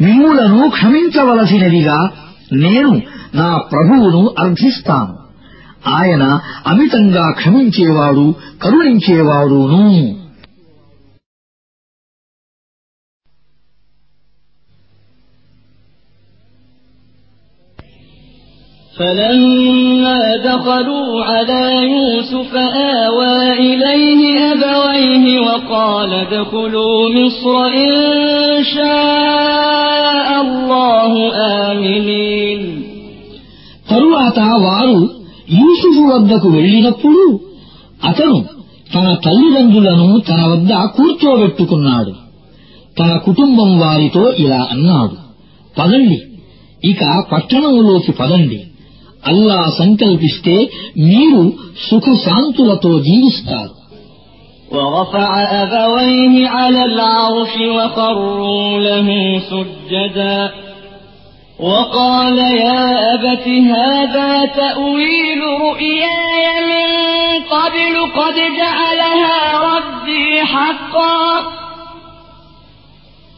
మిమ్ములను క్షమించవలసినదిగా నేను నా ప్రభువును అర్థిస్తాను ఆయన అమితంగా క్షమించేవాడు కరుణించేవాడును. فلما دخلوا على يوسف آوى إليه أبويه وقال ادخلوا مصر إن شاء الله آمنين తరువాత వారు యూసుఫు వద్దకు వెళ్ళినప్పుడు అతను తన తల్లిదండ్రులను తన వద్ద కూర్చోబెట్టుకున్నాడు తన కుటుంబం వారితో ఇలా అన్నాడు పదండి ఇక పట్టణంలోకి పదండి అల్లా సంకల్పిస్తే మీరు సుఖశాంతులతో జీవిస్తారు ورفع أبويه على العرش وخروا له سجدا وقال يا أبت هذا تأويل رؤياي من قبل قد جعلها ربي حقا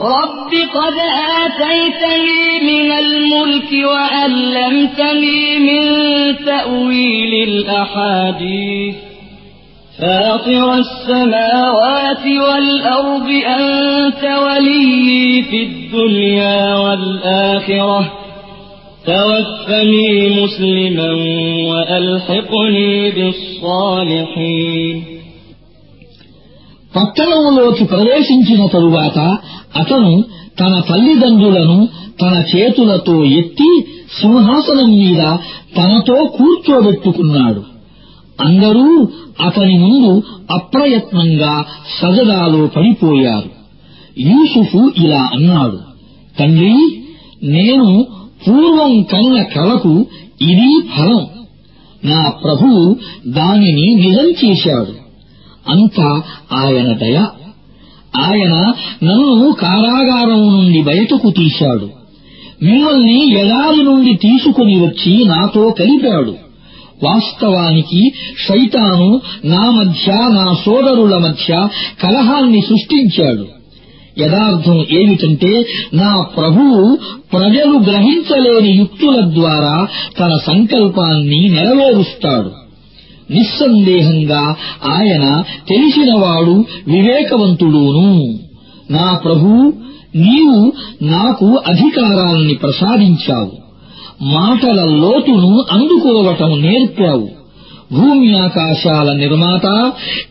رب قد آتيتني من الملك وألمتني من تأويل الأحاديث. فاطر السماوات والأرض أنت ولي في الدنيا والآخرة. توفني مسلما وألحقني بالصالحين. పట్టణంలోకి ప్రవేశించిన తరువాత అతను తన తల్లిదండ్రులను తన చేతులతో ఎత్తి సింహాసనం మీద తనతో కూర్చోబెట్టుకున్నాడు. అందరూ అతని ముందు అప్రయత్నంగా సజదాలో పడిపోయారు. యూసుఫు ఇలా అన్నాడు తండ్రి నేను పూర్వం కన్న కలకు ఇది ఫలం. నా ప్రభువు దానిని నిజం చేశాడు. అంతా ఆయన దయ. ఆయన నన్ను కారాగారం నుండి బయటకు తీశాడు. మిమ్మల్ని ఎడారి నుండి తీసుకుని వచ్చి నాతో కలిపాడు. వాస్తవానికి శైతాను నా మధ్య నా సోదరుల మధ్య కలహాన్ని సృష్టించాడు. యథార్థం ఏమిటంటే నా ప్రభువు ప్రజలు గ్రహించలేని యుక్తుల ద్వారా తన సంకల్పాన్ని నెరవేరుస్తాడు. నిస్సందేహంగా ఆయన తెలిసినవాడు వివేకవంతుడూను. నా ప్రభు నీవు నాకు అధికారాన్ని ప్రసాదించావు. మాటల లోతును అందుకోవటం నేర్పావు. భూమి ఆకాశాల నిర్మాత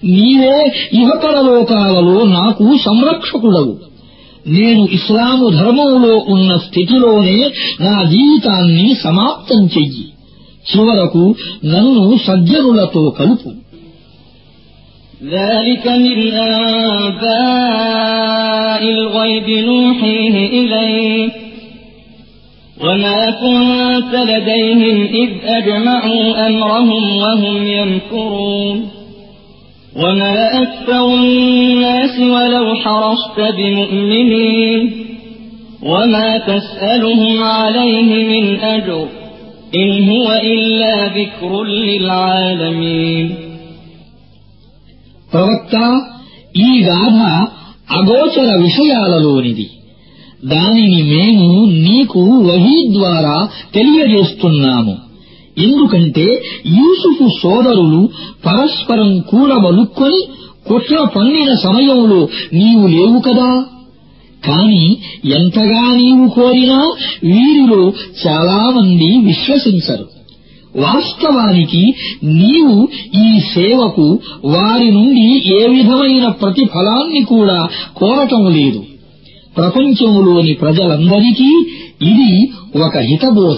నీవే ఇహపరలోకాలలో నాకు సంరక్షకుడవు. నేను ఇస్లాము ధర్మంలో ఉన్న స్థితిలోనే నా జీవితాన్ని సమాప్తం చెయ్యి. చివరకు నన్ను సజ్జనులతో కలుపు ذلك من أنباء الغيب نوحيه إليك وما كنت لديهم إذ أجمعوا أمرهم وهم يمكرون وما أكثر الناس ولو حرصت بمؤمنين وما تسألهم عليه من أجر إن هو إلا ذكر للعالمين ప్రవక్త ఈ గాథ అగోచర విషయాలలోనిది దానిని మేము నీకు వహీ ద్వారా తెలియజేస్తున్నాము ఎందుకంటే యూసుఫు సోదరులు పరస్పరం కూడబలుక్కొని కుట్ర పన్నిన సమయంలో నీవు లేవు కదా కాని ఎంతగా నీవు కోరినా వీరిలో చాలామంది విశ్వసించరు. వాస్తవానికి నీవు ఈ సేవకు వారి నుండి ఏ విధమైన ప్రతిఫలాన్ని కూడా కోరటం లేదు. ప్రపంచంలోని ప్రజలందరికీ ఇది ఒక హితబోధ.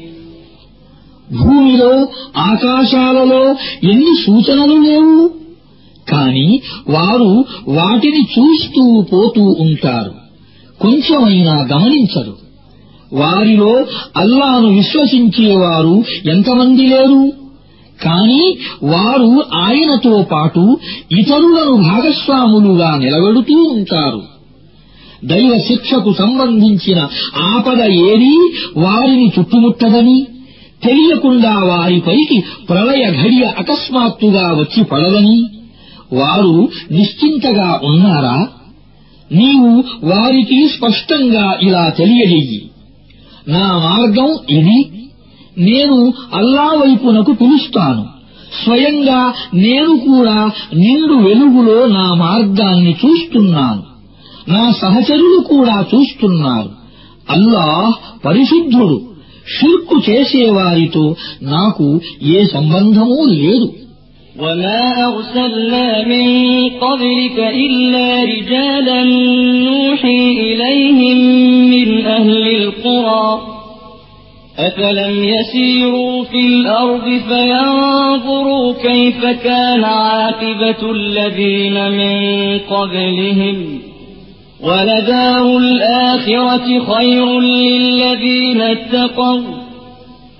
భూమిలో ఆకాశాలలో ఎన్ని సూచనలు లేవు? కాని వారు వాటిని చూస్తూ పోతూ ఉంటారు. కొంచెమైనా గమనించరు. వారిలో అల్లాను విశ్వసించేవారు ఎంతమంది లేరు? కాని వారు ఆయనతో పాటు ఇతరులను భాగస్వాములుగా నిలబెడుతూ ఉంటారు. దైవ శిక్షకు సంబంధించిన ఆపద ఏదీ వారిని చుట్టుముట్టదని తెలియకుండా వారిపైకి ప్రళయ ఘడియ అకస్మాత్తుగా వచ్చి పడదని వారు నిశ్చింతగా ఉన్నారా? నీవు వారికి స్పష్టంగా ఇలా తెలియజెయ్యి. నా మార్గం ఇది. నేను అల్లా వైపునకు పిలుస్తాను. స్వయంగా నేను కూడా నిండు వెలుగులో నా మార్గాన్ని చూస్తున్నాను. నా సహచరులు కూడా చూస్తున్నారు. అల్లాహ్ పరిశుద్ధుడు. షిర్కు చేసేవారితో నాకు ఏ సంబంధమూ లేదు وما أرسلنا من قبلك إلا رجالا نوحي إليهم من أهل القرى أفلم يسيروا في الأرض فينظروا كيف كان عاقبة الذين من قبلهم ولدار الآخرة خير للذين اتقوا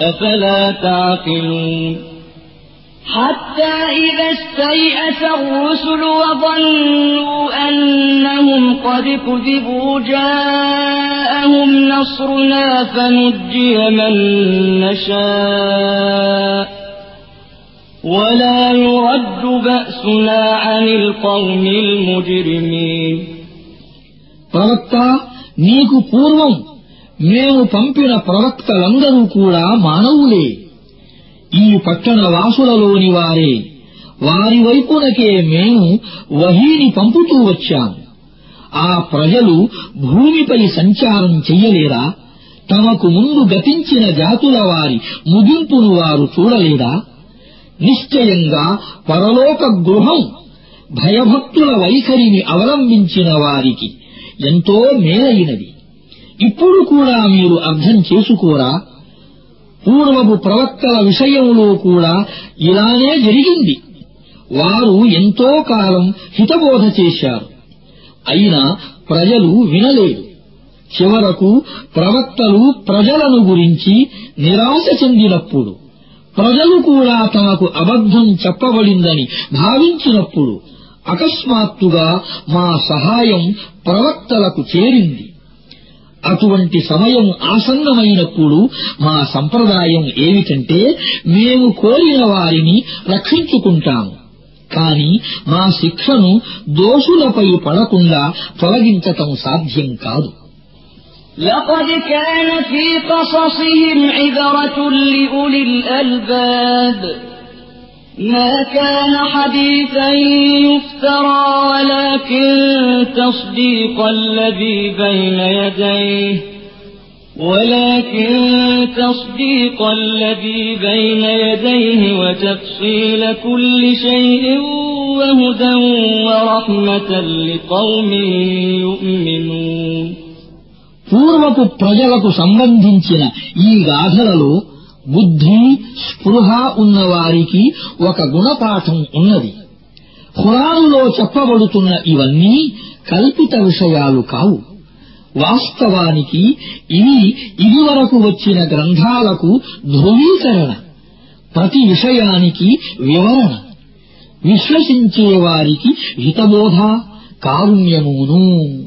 أفلا تعقلون؟ حتى إذا استيأس الرسل وظنوا أنهم قد كذبوا جاءهم نصرنا فنجي من نشاء. ولا يرد بأسنا عن القوم المجرمين. ప్రవక్త నీకు పూర్వం మేము పంపిన ప్రవక్తలందరూ కూడా మానవులే. ఈ పట్టణ వాసులలోని వారే. వారి వైపునకే మేము వహీని పంపుతూ వచ్చాము. ఆ ప్రజలు భూమిపై సంచారం చెయ్యలేరా తమకు ముందు గతించిన జాతుల వారి ముగింపును వారు చూడలేదా? నిశ్చయంగా పరలోక గృహం భయభక్తుల వైఖరిని అవలంబించిన వారికి ఎంతో మేలైనది ఇప్పుడు కూడా మీరు అర్థం చేసుకోరా? పూర్వపు ప్రవక్తల విషయంలో కూడా ఇలానే జరిగింది. వారు ఎంతో కాలం హితబోధ చేశారు. అయినా ప్రజలు వినలేదు. చివరకు ప్రవక్తలు ప్రజలను గురించి నిరాశ చెందినప్పుడు ప్రజలు కూడా తమకు అబద్ధం చెప్పబడిందని భావించినప్పుడు అకస్మాత్తుగా మా సహాయం ప్రవక్తలకు చేరింది అటువంటి సమయం ఆసన్నమైనప్పుడు మా సంప్రదాయం ఏమిటంటే మేము కోరిన వారిని రక్షించుకుంటాము కాని మా శిక్షను దోషులపై పడకుండా తొలగించటం సాధ్యం కాదు لقد كان في قصصهم عبرة لأولي الألباب ما كان حديثا يفترى ولكن تصديق الذي بين يديه ولكن تصديق الذي بين يديه وتفصيل كل شيء وهدى ورحمة لقوم يؤمنون పూర్వపు ప్రజలకు సంబంధించిన ఈ గాథలలో బుద్ధి స్పృహ ఉన్నవారికి ఒక గుణపాఠం ఉన్నది. ఖురానులో చెప్పబడుతున్న ఇవన్నీ కల్పిత విషయాలు కావు. వాస్తవానికి ఇవి ఇదివరకు వచ్చిన గ్రంథాలకు ధృవీకరణ ప్రతి విషయానికి వివరణ. విశ్వసించే వారికి హితబోధ కారుణ్యమును.